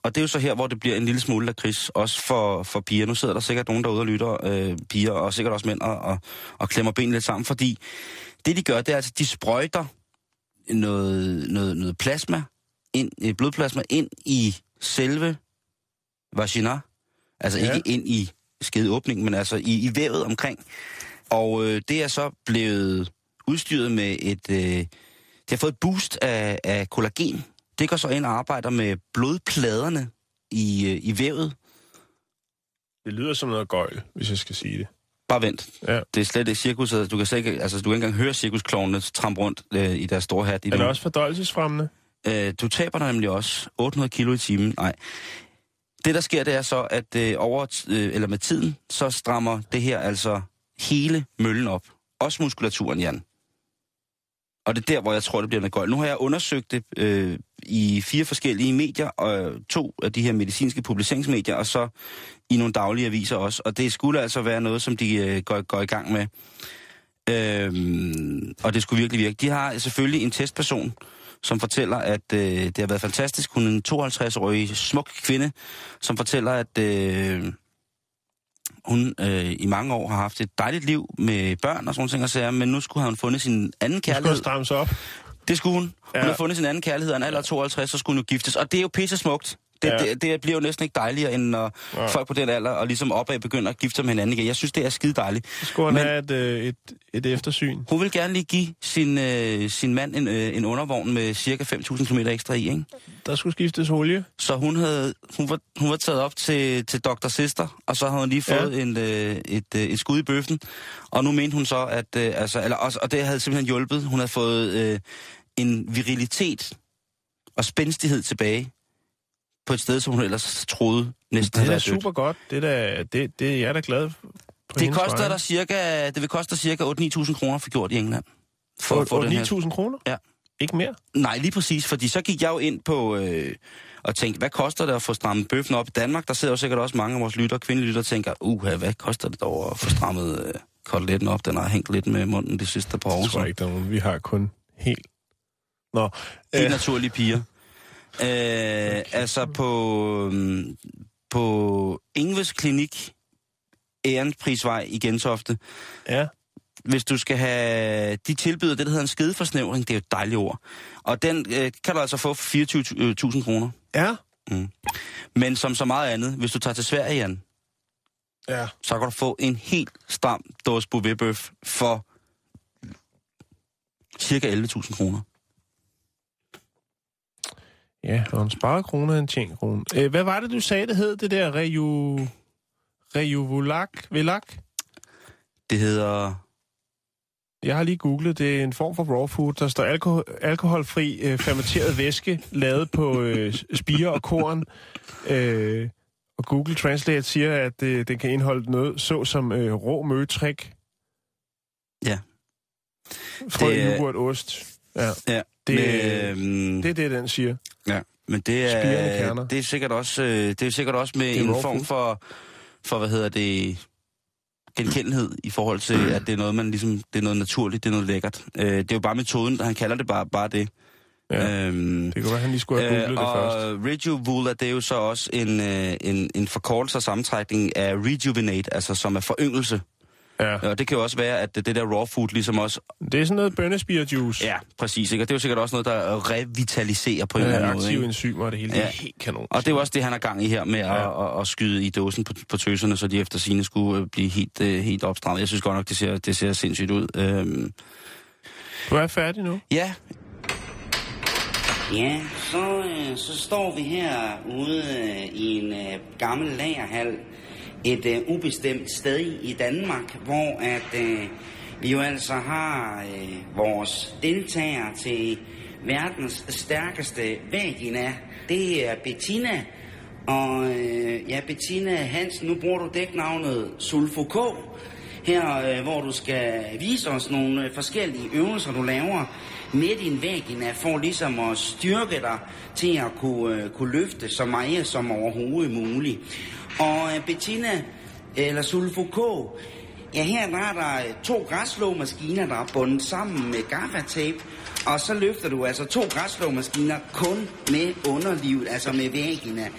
og det er jo så her, hvor det bliver en lille smule lakrids, også for, for piger. Nu sidder der sikkert nogen derude og lytter, øh, piger, og sikkert også mænd, og, og, og klemmer benene lidt sammen, fordi det, de gør, det er altså, de sprøjter noget, noget, noget plasma, ind, øh, blodplasma ind i selve vagina. Altså ja. ikke ind i skedeåbningen, men altså i, i vævet omkring. Og øh, det er så blevet udstyret med et... Øh, det har fået et boost af, af kollagen. Det går så ind og arbejder med blodpladerne i, øh, i vævet. Det lyder som noget gøjl, hvis jeg skal sige det. Bare vent. Ja. Det er slet ikke cirkus. Du kan, slet ikke, altså, du kan ikke engang høre cirkusklovnene trampe rundt øh, i deres store hat. I Er det nu. også fordøjelsesfremmende? Øh, du taber dig nemlig også 800 kilo i timen. Nej. Det, der sker, det er så, at øh, over, øh, eller med tiden, så strammer det her altså hele møllen op. Også muskulaturen, Jan. Og det er der, hvor jeg tror, det bliver noget godt. Nu har jeg undersøgt det øh, i fire forskellige medier, og to af de her medicinske publiceringsmedier, og så i nogle daglige aviser også. Og det skulle altså være noget, som de øh, går, går i gang med. Øh, og det skulle virkelig virke. De har selvfølgelig en testperson, som fortæller, at øh, det har været fantastisk. Hun er en 52-årig smuk kvinde, som fortæller, at øh, hun øh, i mange år har haft et dejligt liv med børn og sådan nogle ting og sager, men nu skulle hun fundet sin anden Du skal kærlighed. strammes op. Det skulle hun. Hun Ja. har fundet sin anden kærlighed, og en alder af 52, så skulle hun jo giftes. Og det er jo pisse smukt. Det, Ja. det, det bliver jo næsten ikke dejligere, end når Ja. folk på den alder og ligesom opad begynder at gifte sig med hinanden igen. Jeg synes, det er skide dejligt. Så skulle han Men- have et, øh, et, et eftersyn. Hun vil gerne lige give sin, øh, sin mand en, øh, en undervogn med cirka 5.000 km ekstra i, ikke? Der skulle skiftes olie. Så hun, havde, hun, var, hun var taget op til, til Dr. Sister, og så havde hun lige fået ja. en, øh, et, øh, et skud i bøffen. Og nu mente hun så, at... Øh, altså, eller også, og det havde simpelthen hjulpet. Hun havde fået øh, en virilitet og spændstighed tilbage på et sted, som hun ellers troede næsten Det er da super godt. Det er, da, det, det er jeg da glad for. Det koster der cirka, det vil koste cirka 8-9.000 kroner for gjort i England. For her... 9.000 kroner? Ja. Ikke mere? Nej, lige præcis, fordi så gik jeg jo ind på øh, og tænkte, hvad koster det at få strammet bøffen op i Danmark? Der sidder jo sikkert også mange af vores lytter, kvindelige lytter, og tænker, uha, hvad koster det dog at få strammet øh, koteletten op? Den har hængt lidt med munden de sidste par år. Jeg tror ikke, der er nogen. Vi har kun helt... Nå, Helt øh, naturlige piger. Øh, altså på, øhm, på Ingves Klinik, Ehrenprisvej i Gentofte, ja. hvis du skal have... De tilbyder det, der hedder en skedeforsnævring. Det er jo et dejligt ord. Og den øh, kan du altså få for 24.000 kroner. Ja. Men som så meget andet, hvis du tager til Sverige, Jan, Ja. så kan du få en helt stram dåse bouvetbøf for cirka 11.000 kroner. Ja, og en sparekrone er en tjent krone. Øh, hvad var det, du sagde, det hed, det der reju... Rejuvulak? Velak? Det hedder... Jeg har lige googlet, det er en form for raw food. Der står alkohol, alkoholfri øh, fermenteret væske, lavet på øh, spire og korn. Øh, og Google Translate siger, at øh, den kan indeholde noget så som øh, rå møtrik, Ja. frø, Det yoghurt, ost. Ja, Ja, Det- med, øhm, det er det, den siger. Ja, men det er, det er sikkert også, øh, det er sikkert også med en form for, for, hvad hedder det, genkendelighed i forhold til, at det er noget, man ligesom, det er noget naturligt, det er noget lækkert. Øh, det er jo bare metoden, han kalder det bare, bare det. Ja, Øhm, det kan være, han lige skulle have googlet øh, det først. og Rejuvula, det er jo så også en, øh, en, en forkortelse og sammentrækning af rejuvenate, altså som er foryngelse. Ja. Og det kan jo også være, at det, der raw food ligesom også... Det er sådan noget bønnespirjuice. Ja, præcis. Ikke? Og det er jo sikkert også noget, der revitaliserer på en eller Ja, anden måde. aktive enzymer og det hele. Det er Ja. helt kanon. Og det er jo også det, han har gang i her med Ja. at, at, at skyde i dåsen på, på tøserne, så de efter sine skulle øh, blive helt, øh, helt opstrammet. Jeg synes godt nok, det ser, det ser sindssygt ud. Øhm, Du er færdig nu. ja, Ja, så, øh, så står vi her ude i en gammel lagerhal et øh, ubestemt sted i Danmark, hvor at øh, vi jo altså har øh, vores deltagere til verdens stærkeste vagina. Det er Bettina. Og øh, ja, Bettina Hansen, nu bruger du dæknavnet Sulfo K. Her, øh, hvor du skal vise os nogle øh, forskellige øvelser, du laver med din vagina, for ligesom at styrke dig til at kunne, øh, kunne løfte så meget som overhovedet muligt. Og øh, Bettina, øh, eller Sulfo K, ja her der er der øh, to græsslåmaskiner, der er bundet sammen med gaffatape, og så løfter du altså to græsslåmaskiner kun med underlivet, altså med vagina.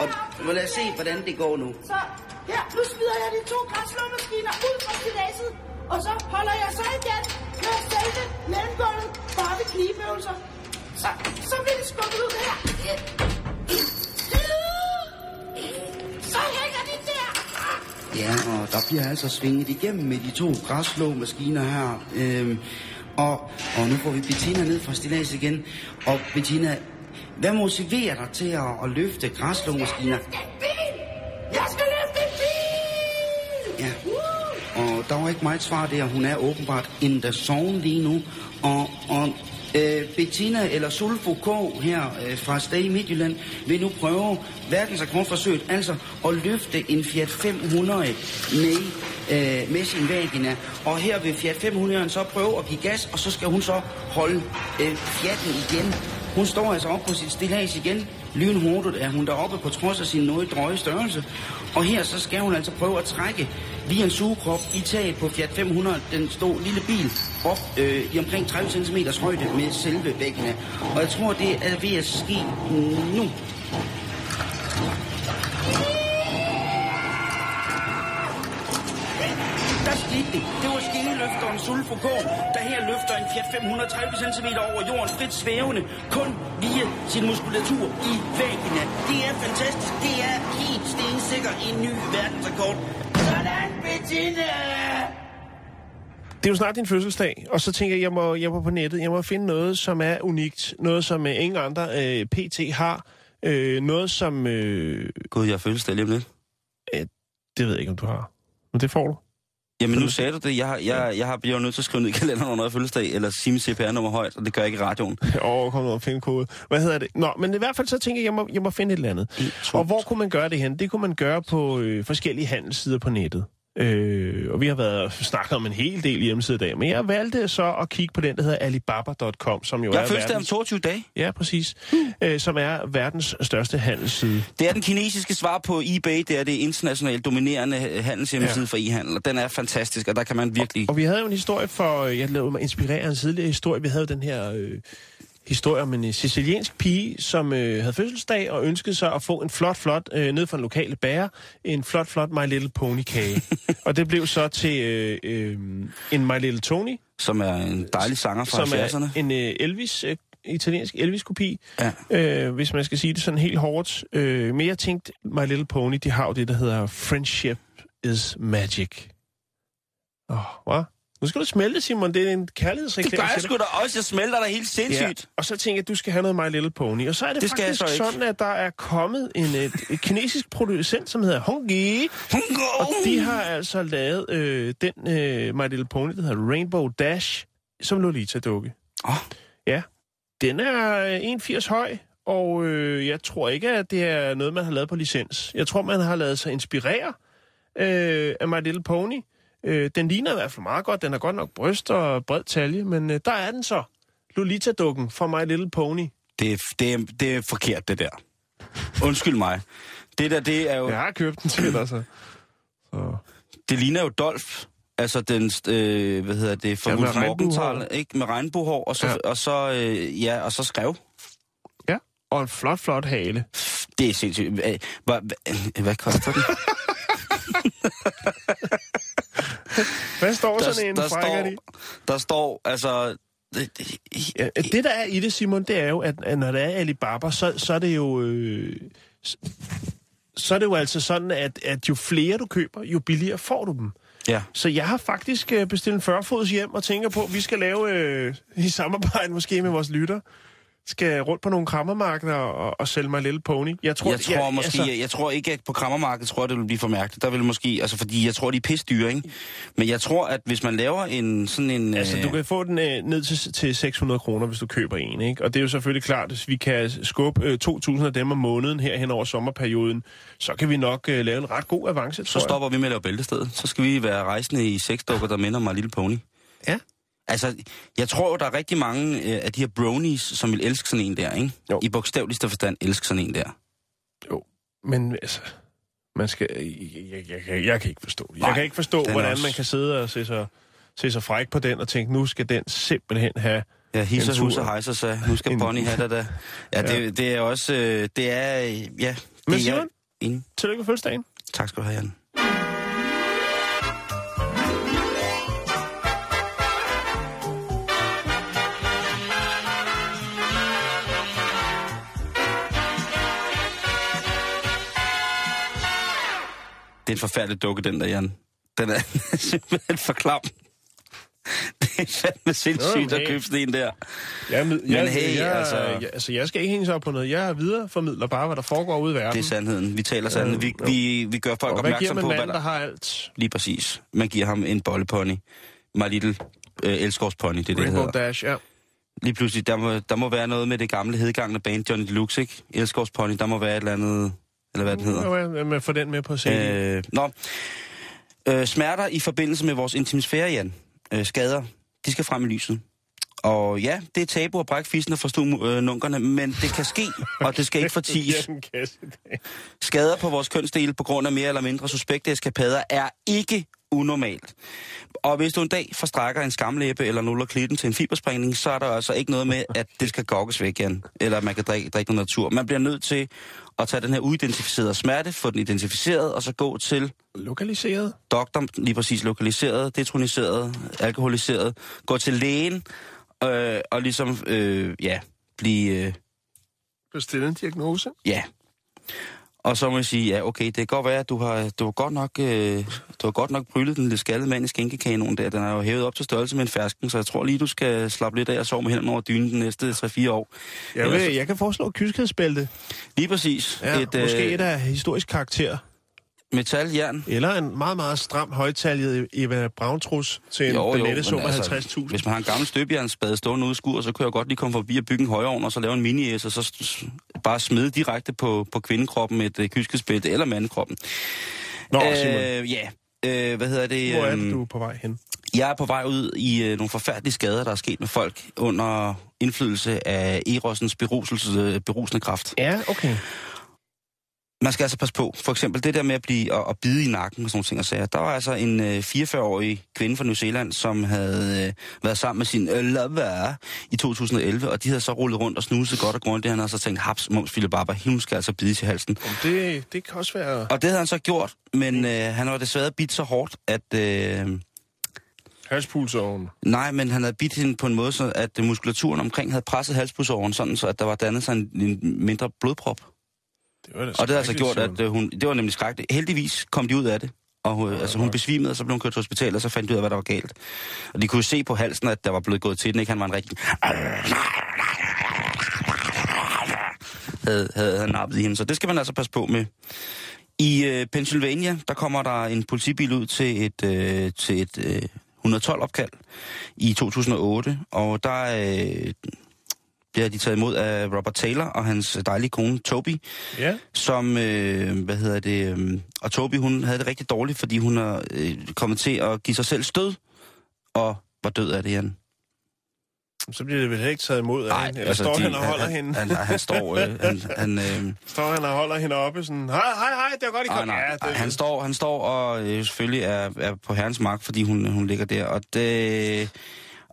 Og må lad os se, hvordan det går nu. Så her, nu smider jeg de to græsslåmaskiner ud fra stiladset, og så holder jeg så igen med selve mellemgulvet bare ved knibeøvelser. Så, så bliver det skubbet ud her. Så hænger de der. Ja, og der bliver altså svinget igennem med de to græsslåmaskiner her. Øhm, og, og nu får vi Bettina ned fra stillads igen. Og Bettina, hvad motiverer dig til at, at løfte græsslåmaskiner? En bil! Jeg skal løfte en bil! Ja. Og der var ikke meget svar der. Hun er åbenbart in the zone lige nu. Og, og øh, Bettina eller Sulfo K her øh, fra Stay Midtjylland vil nu prøve verdensrekordforsøget, altså at løfte en Fiat 500 med, øh, med sin vagina. Og her vil Fiat 500'eren så prøve at give gas, og så skal hun så holde øh, Fiaten igen. Hun står altså op på sit stillads igen. Lynhurtigt er hun deroppe på trods af sin noget drøje størrelse. Og her så skal hun altså prøve at trække via en sugekrop i taget på Fiat 500, den store lille bil, op øh, i omkring 30 cm højde med selve væggene. Og jeg tror, det er ved at ske nu. Der skete det. Det var skineløfteren Sulfo K, der her løfter en Fiat 530 cm over jorden frit svævende, kun via sin muskulatur i vagina. Det er fantastisk. Det er helt stensikker en ny verdensrekord. Sådan, Bettina! Det er jo snart din fødselsdag, og så tænker jeg, jeg må, jeg må på nettet, jeg må finde noget, som er unikt. Noget, som øh, ingen andre øh, PT har. Øh, noget, som... Øh, gud, jeg har fødselsdag lige om lidt. det ved jeg ikke, om du har. Men det får du. Jamen nu sagde du det. Jeg, har, jeg, jeg har bliver jo nødt til at skrive ned i kalenderen, når jeg fødselsdag, eller sige mit CPR-nummer højt, og det gør jeg ikke i radioen. Åh, oh, kom nu og finde kode. Hvad hedder det? Nå, men i hvert fald så tænker jeg, jeg må, jeg må finde et eller andet. Og hvor kunne man gøre det hen? Det kunne man gøre på øh, forskellige handelssider på nettet. Øh, og vi har været snakket om en hel del hjemmeside i dag, men jeg valgte så at kigge på den, der hedder Alibaba.com, som jo Jeg er det om verdens, 22 dage. ja, præcis, øh, som er verdens største handelsside. Det er den kinesiske svar på eBay. Det er det internationalt dominerende handelshjemmeside ja. for e-handel. Og den er fantastisk, og der kan man virkelig... Og vi havde jo en historie for, jeg lavede mig inspirere af en tidligere historie, vi havde den her øh, historie om en øh, siciliansk pige, som øh, havde fødselsdag og ønskede sig at få en flot, flot, øh, ned fra en lokale bager, en flot, flot My Little Pony kage. og det blev så til øh, øh, en My Little Tony, Som er en dejlig sanger fra som 70'erne. er en øh, Elvis, øh, italiensk Elvis-kopi, Ja. øh, hvis man skal sige det sådan helt hårdt. Øh, men jeg tænkte, My Little Pony, de har jo det, der hedder Friendship is Magic. Åh, oh, hvad? Nu skal du smelte, Simon. Det er en Det kærlighedsreklame. gør jeg sgu da også. Jeg smelter dig helt sindssygt. Og så tænker jeg, at du skal have noget My Little Pony. Og så er det, Det faktisk sådan, at der er kommet en et, et kinesisk producent, som hedder Hongi. Og de har altså lavet øh, den øh, My Little Pony, der hedder Rainbow Dash, som Lolita-dukke. Åh. Ja. Den er øh, 1,80 høj, og øh, jeg tror ikke, at det er noget, man har lavet på licens. Jeg tror, man har lavet sig inspirere øh, af My Little Pony. Øh, den ligner i hvert fald meget godt. Den har godt nok bryst og bred talje, men øh, der er den så. Lolita-dukken fra My Little Pony. Det er, det, er, det er forkert, det der. Undskyld mig. Det der, det er jo... Jeg har købt den til dig, så. så. Det ligner jo Dolph. Altså den, øh, hvad hedder det, for Ja, Ulf. Morgenthaler, ikke? Med regnbuehår, og så, Ja. og så, øh, ja, og så skrev. Ja, og en flot, flot hale. Det er sindssygt. Hvad, hvad, hvad, hvad koster den? Hvad står sådan en der, frækker i? står, der står, altså... Det, det, det, der er i det, Simon, det er jo, at, at når det er Alibaba, så, så er det jo... Øh, så er det jo altså sådan, at, at jo flere du køber, jo billigere får du dem. ja. Så jeg har faktisk øh, bestilt en 40-fods hjem og tænker på, at vi skal lave øh, i samarbejde måske med vores lytter, skal rundt på nogle krammermarkeder og, og sælge mig Little Pony. Jeg tror, Jeg tror måske, altså... jeg, jeg tror ikke, at på krammermarkedet tror jeg, det vil blive for mærkeligt. Der vil måske, altså fordi jeg tror, de er pisse dyre, ikke? Men jeg tror, at hvis man laver en sådan en... Altså, øh, du kan få den øh, ned til, til 600 kroner, hvis du køber en, ikke? Og det er jo selvfølgelig klart, hvis vi kan skubbe øh, 2.000 af dem om måneden her hen over sommerperioden, så kan vi nok øh, lave en ret god avance, Så tror jeg. stopper vi med at lave bæltestedet. Så skal vi være rejsende i sexdukker, der minder mig Lille Pony. Ja. Altså, jeg tror der er rigtig mange øh, af de her bronies, som vil elske sådan en der, ikke? Jo. I bogstaveligste forstand elske sådan en der. Jo, men altså, man skal... Jeg, jeg, jeg, jeg, kan ikke forstå det. Jeg kan ikke forstå, er hvordan også- man kan sidde og se sig, se sig fræk på den og tænke, nu skal den simpelthen have... Ja, hisser, husser, hejser sig. Nu skal Pony have det der. Ja, det, det er også... Øh, det er... øh, Ja, det Men er Simon? enig. Tillykke med fødselsdagen. Tak skal du have, Jan. Er en forfærdelig dukke, den der, Jan. Den er simpelthen for klam. Det er fandme sindssygt Nå, at købe sådan en der. Jeg, men hey, jeg, altså- Jeg, altså, jeg skal ikke hænge sig op på noget. Jeg videreformidler bare, hvad der foregår ude i verden. Det er sandheden. Vi taler sandheden. Vi, vi, vi gør folk opmærksom på, hvad der... der har alt? Lige præcis. Man giver ham en bollepony. My Little øh, elskovspony, det er det, det Rainbow. Dash, ja. Lige pludselig, der må, der må være noget med det gamle hedgangne band Johnny Deluxe, ikke? Elskovspony, der må være et eller andet... Eller hvad den hedder. Ja, ja, men få den med på CD. Øh, nå. Øh, smerter i forbindelse med vores intimisfære, Jan. Øh, skader, de skal frem i lyset. Og ja, det er tabu at brække fissen og forstå øh, nunkerne, men det kan ske, og det skal ikke forties. Skader på vores kønsdele på grund af mere eller mindre suspekte eskapader er ikke unormalt. Og hvis du en dag forstrækker en skamlæbe eller nuller klitten til en fibersprængning, så er der altså ikke noget med, at det skal gokkes væk igen, eller at man kan drikke, drikke noget natur. Man bliver nødt til at tage den her uidentificerede smerte, få den identificeret, og så gå til Lokaliseret. doktor, lige præcis lokaliseret, detroniseret, alkoholiseret, gå til lægen, øh, og ligesom, øh, ja, blive... Øh, Bestille en diagnose. Ja. Og så må jeg sige, ja, okay, det kan godt være, at du har, du har godt nok, øh, du har godt nok bryllet den lidt skaldede mand i skænkekanonen der. Den er jo hævet op til størrelse med en fersken, så jeg tror lige, du skal slappe lidt af og sove med hænderne over dynen de næste 3-4 år. Jeg, Ellers- vil, jeg kan foreslå kyskhedsbælte. Lige præcis. Ja, et, et, måske øh, et af historisk karakter. Metaljern. Eller en meget, meget stram højtaljet Eva Brauntrus til en jo, billette sum af 50.000. Hvis man har en gammel støbejernsspade stående ude i skur, så kan jeg godt lige komme forbi og bygge en højovn, og så lave en mini og så bare smide direkte på, på kvindekroppen med et øh, kyskhedsbælte eller mandekroppen. Nå, Simon. Øh, ja, Øh, hvad hedder det? Hvor er øhm, det, du er på vej hen? Jeg er på vej ud i øh, nogle forfærdelige skader, der er sket med folk under indflydelse af Erosens beruselse, berusende kraft. Ja, okay. Man skal altså passe på. For eksempel det der med at blive at, at bide i nakken og sådan nogle ting og sager. Der var altså en øh, 44-årig kvinde fra New Zealand, som havde øh, været sammen med sin øh, lover i 2011, og de havde så rullet rundt og snuset godt og grundigt. Han havde så tænkt, haps, mums, Philip Barber, hun skal altså bide i halsen. Det, det kan også være... Og det havde han så gjort, men øh, han var desværre bidt så hårdt, at... Øh, Halspulsåren. Nej, men han havde bidt hende på en måde, så at muskulaturen omkring havde presset halspulsåren, sådan så at der var dannet sig en, en mindre blodprop. Det var Og det har altså gjort, at øh, hun... Det var nemlig skrækkeligt. Heldigvis kom de ud af det. Og øh, altså, hun besvimede, og så blev hun kørt til hospitalet, og så fandt de ud af, hvad der var galt. Og de kunne se på halsen, at der var blevet gået til den, ikke? Han var en rigtig... Havde, havde, havde nappet i hende, så det skal man altså passe på med. I øh, Pennsylvania, der kommer der en politibil ud til et, øh, til et øh, 112-opkald i 2008, og der øh, bliver de taget imod af Robert Taylor og hans dejlige kone Toby, Ja. som, øh, hvad hedder det, øh, og Toby, hun havde det rigtig dårligt, fordi hun er øh, kommet til at give sig selv stød, og var død af det, Jan. Så bliver det vel ikke taget imod af hende? Eller altså, står de- han og holder han, hende? Han, han, han står, øh, han, han, øh, Står han og holder hende oppe sådan, hej, hej, hej, det var godt, I kom. nej, Ja, nej, det, han, står, han står og øh, selvfølgelig er, er på herrens magt, fordi hun, hun ligger der. Og, det,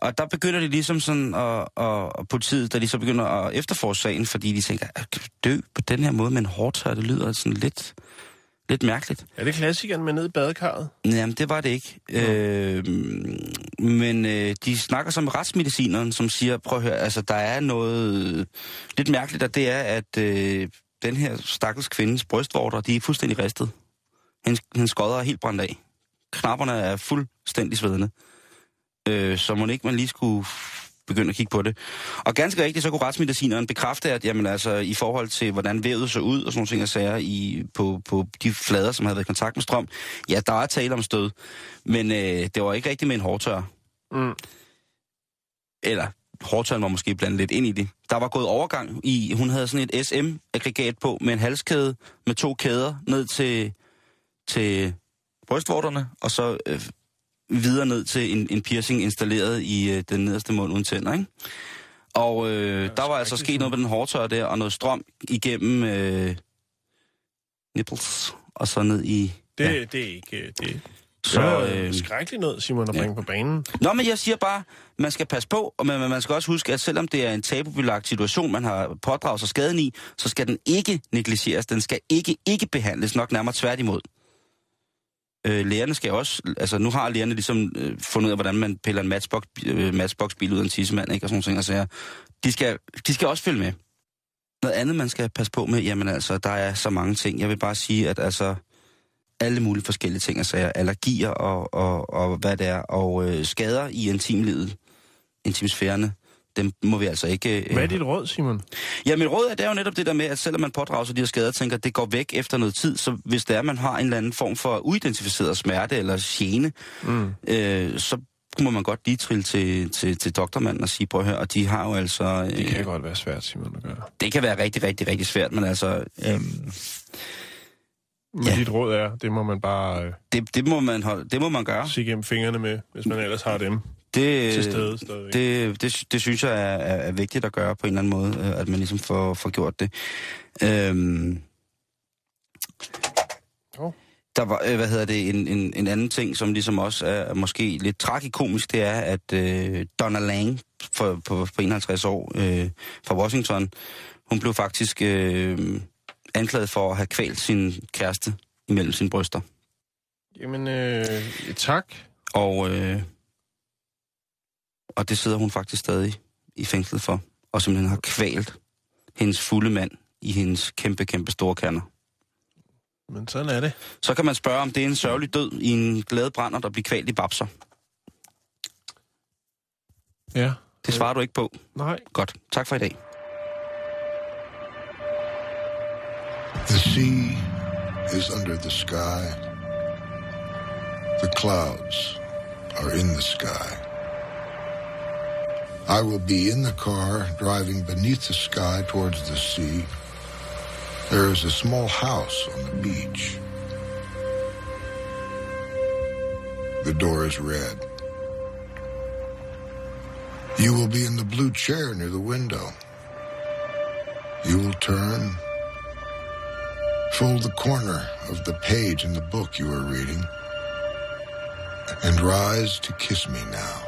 og der begynder de ligesom sådan, og, og, og politiet, da de så begynder at efterforske sagen, fordi de tænker, at dø på den her måde med en hårdtør, det lyder sådan lidt, lidt mærkeligt. Er det klassikeren med ned i badekarret? Jamen, det var det ikke. Øh, men øh, de snakker så med retsmedicineren, som siger, prøv at høre, altså der er noget lidt mærkeligt, og det er, at øh, den her stakkels kvindes brystvorter, de er fuldstændig ristet. Hendes, hendes skodder er helt brændt af. Knapperne er fuldstændig svedende. Øh, så må ikke man lige skulle begynde at kigge på det. Og ganske rigtigt, så kunne retsmedicineren bekræfte, at jamen, altså, i forhold til, hvordan vævet så ud og sådan nogle ting og sager i, på, på de flader, som havde været i kontakt med strøm, ja, der er tale om stød. Men øh, det var ikke rigtigt med en hårdtør. Mm. Eller hårdtøren var måske blandet lidt ind i det. Der var gået overgang i, hun havde sådan et SM-aggregat på med en halskæde med to kæder ned til, til brystvorterne, og så øh, videre ned til en, en piercing installeret i øh, den nederste mund uden tænder, ikke? Og øh, der var altså sket noget med den hårdtør der, og noget strøm igennem øh, nipples, og så ned i... Det, Ja. ja. det er ikke... øh, Det, Så, det er øh, skrækkeligt noget, Simon, at ja. bringe på banen. Nå, men jeg siger bare, man skal passe på, og man, man skal også huske, at selvom det er en tabubelagt situation, man har pådraget sig skaden i, så skal den ikke negligeres. Den skal ikke ikke behandles, nok nærmere tværtimod. Øh, lærerne skal også, altså nu har lærerne ligesom øh, fundet ud af, hvordan man piller en matchbox, øh, matchbox-bil ud af en tissemand, ikke, og sådan nogle ting, og sager. De skal, de skal også følge med. Noget andet, man skal passe på med, jamen altså, der er så mange ting. Jeg vil bare sige, at altså, alle mulige forskellige ting, altså allergier og, og, og hvad det er, og øh, skader i intimlivet, intimsfærene, dem må vi altså ikke... Øh, Hvad er dit råd, Simon? Ja, mit råd er, det er jo netop det der med, at selvom man pådrager sig de her skader, tænker, at det går væk efter noget tid, så hvis det er, at man har en eller anden form for uidentificeret smerte eller gene, Mm. øh, så må man godt lige trille til, til, til doktormanden og sige, prøv at høre, og de har jo altså... Øh, Det kan godt være svært, Simon, at gøre. det kan være rigtig, rigtig, rigtig svært, men altså... Øh, Men Ja. ja. dit råd er, det må man bare øh, det, det, må man holde, det må man gøre. se gennem fingrene med, hvis man ellers har dem Det, til stede stadigvæk. Det, det, det synes jeg er, er, vigtigt at gøre på en eller anden måde, øh, at man ligesom får, får gjort det. Øhm, Jo. der var, øh, hvad hedder det, en, en, en anden ting, som ligesom også er måske lidt tragikomisk, det er, at øh, Donna Lang for, på, på 51 år øh, fra Washington, hun blev faktisk øh, anklaget for at have kvalt sin kæreste imellem sine bryster. Jamen, øh, tak. Og, øh, og det sidder hun faktisk stadig i fængslet for. Og simpelthen har kvalt hendes fulde mand i hendes kæmpe, kæmpe store kander. Men sådan er det. Så kan man spørge, om det er en sørgelig død i en glade brænder, der bliver kvalt i babser. Ja. Det svarer du ikke på. Nej. Godt. Tak for i dag. The sea is under the sky. The clouds are in the sky. I will be in the car driving beneath the sky towards the sea. There is a small house on the beach. The door is red. You will be in the blue chair near the window. You will turn, fold the corner of the page in the book you are reading, and rise to kiss me now.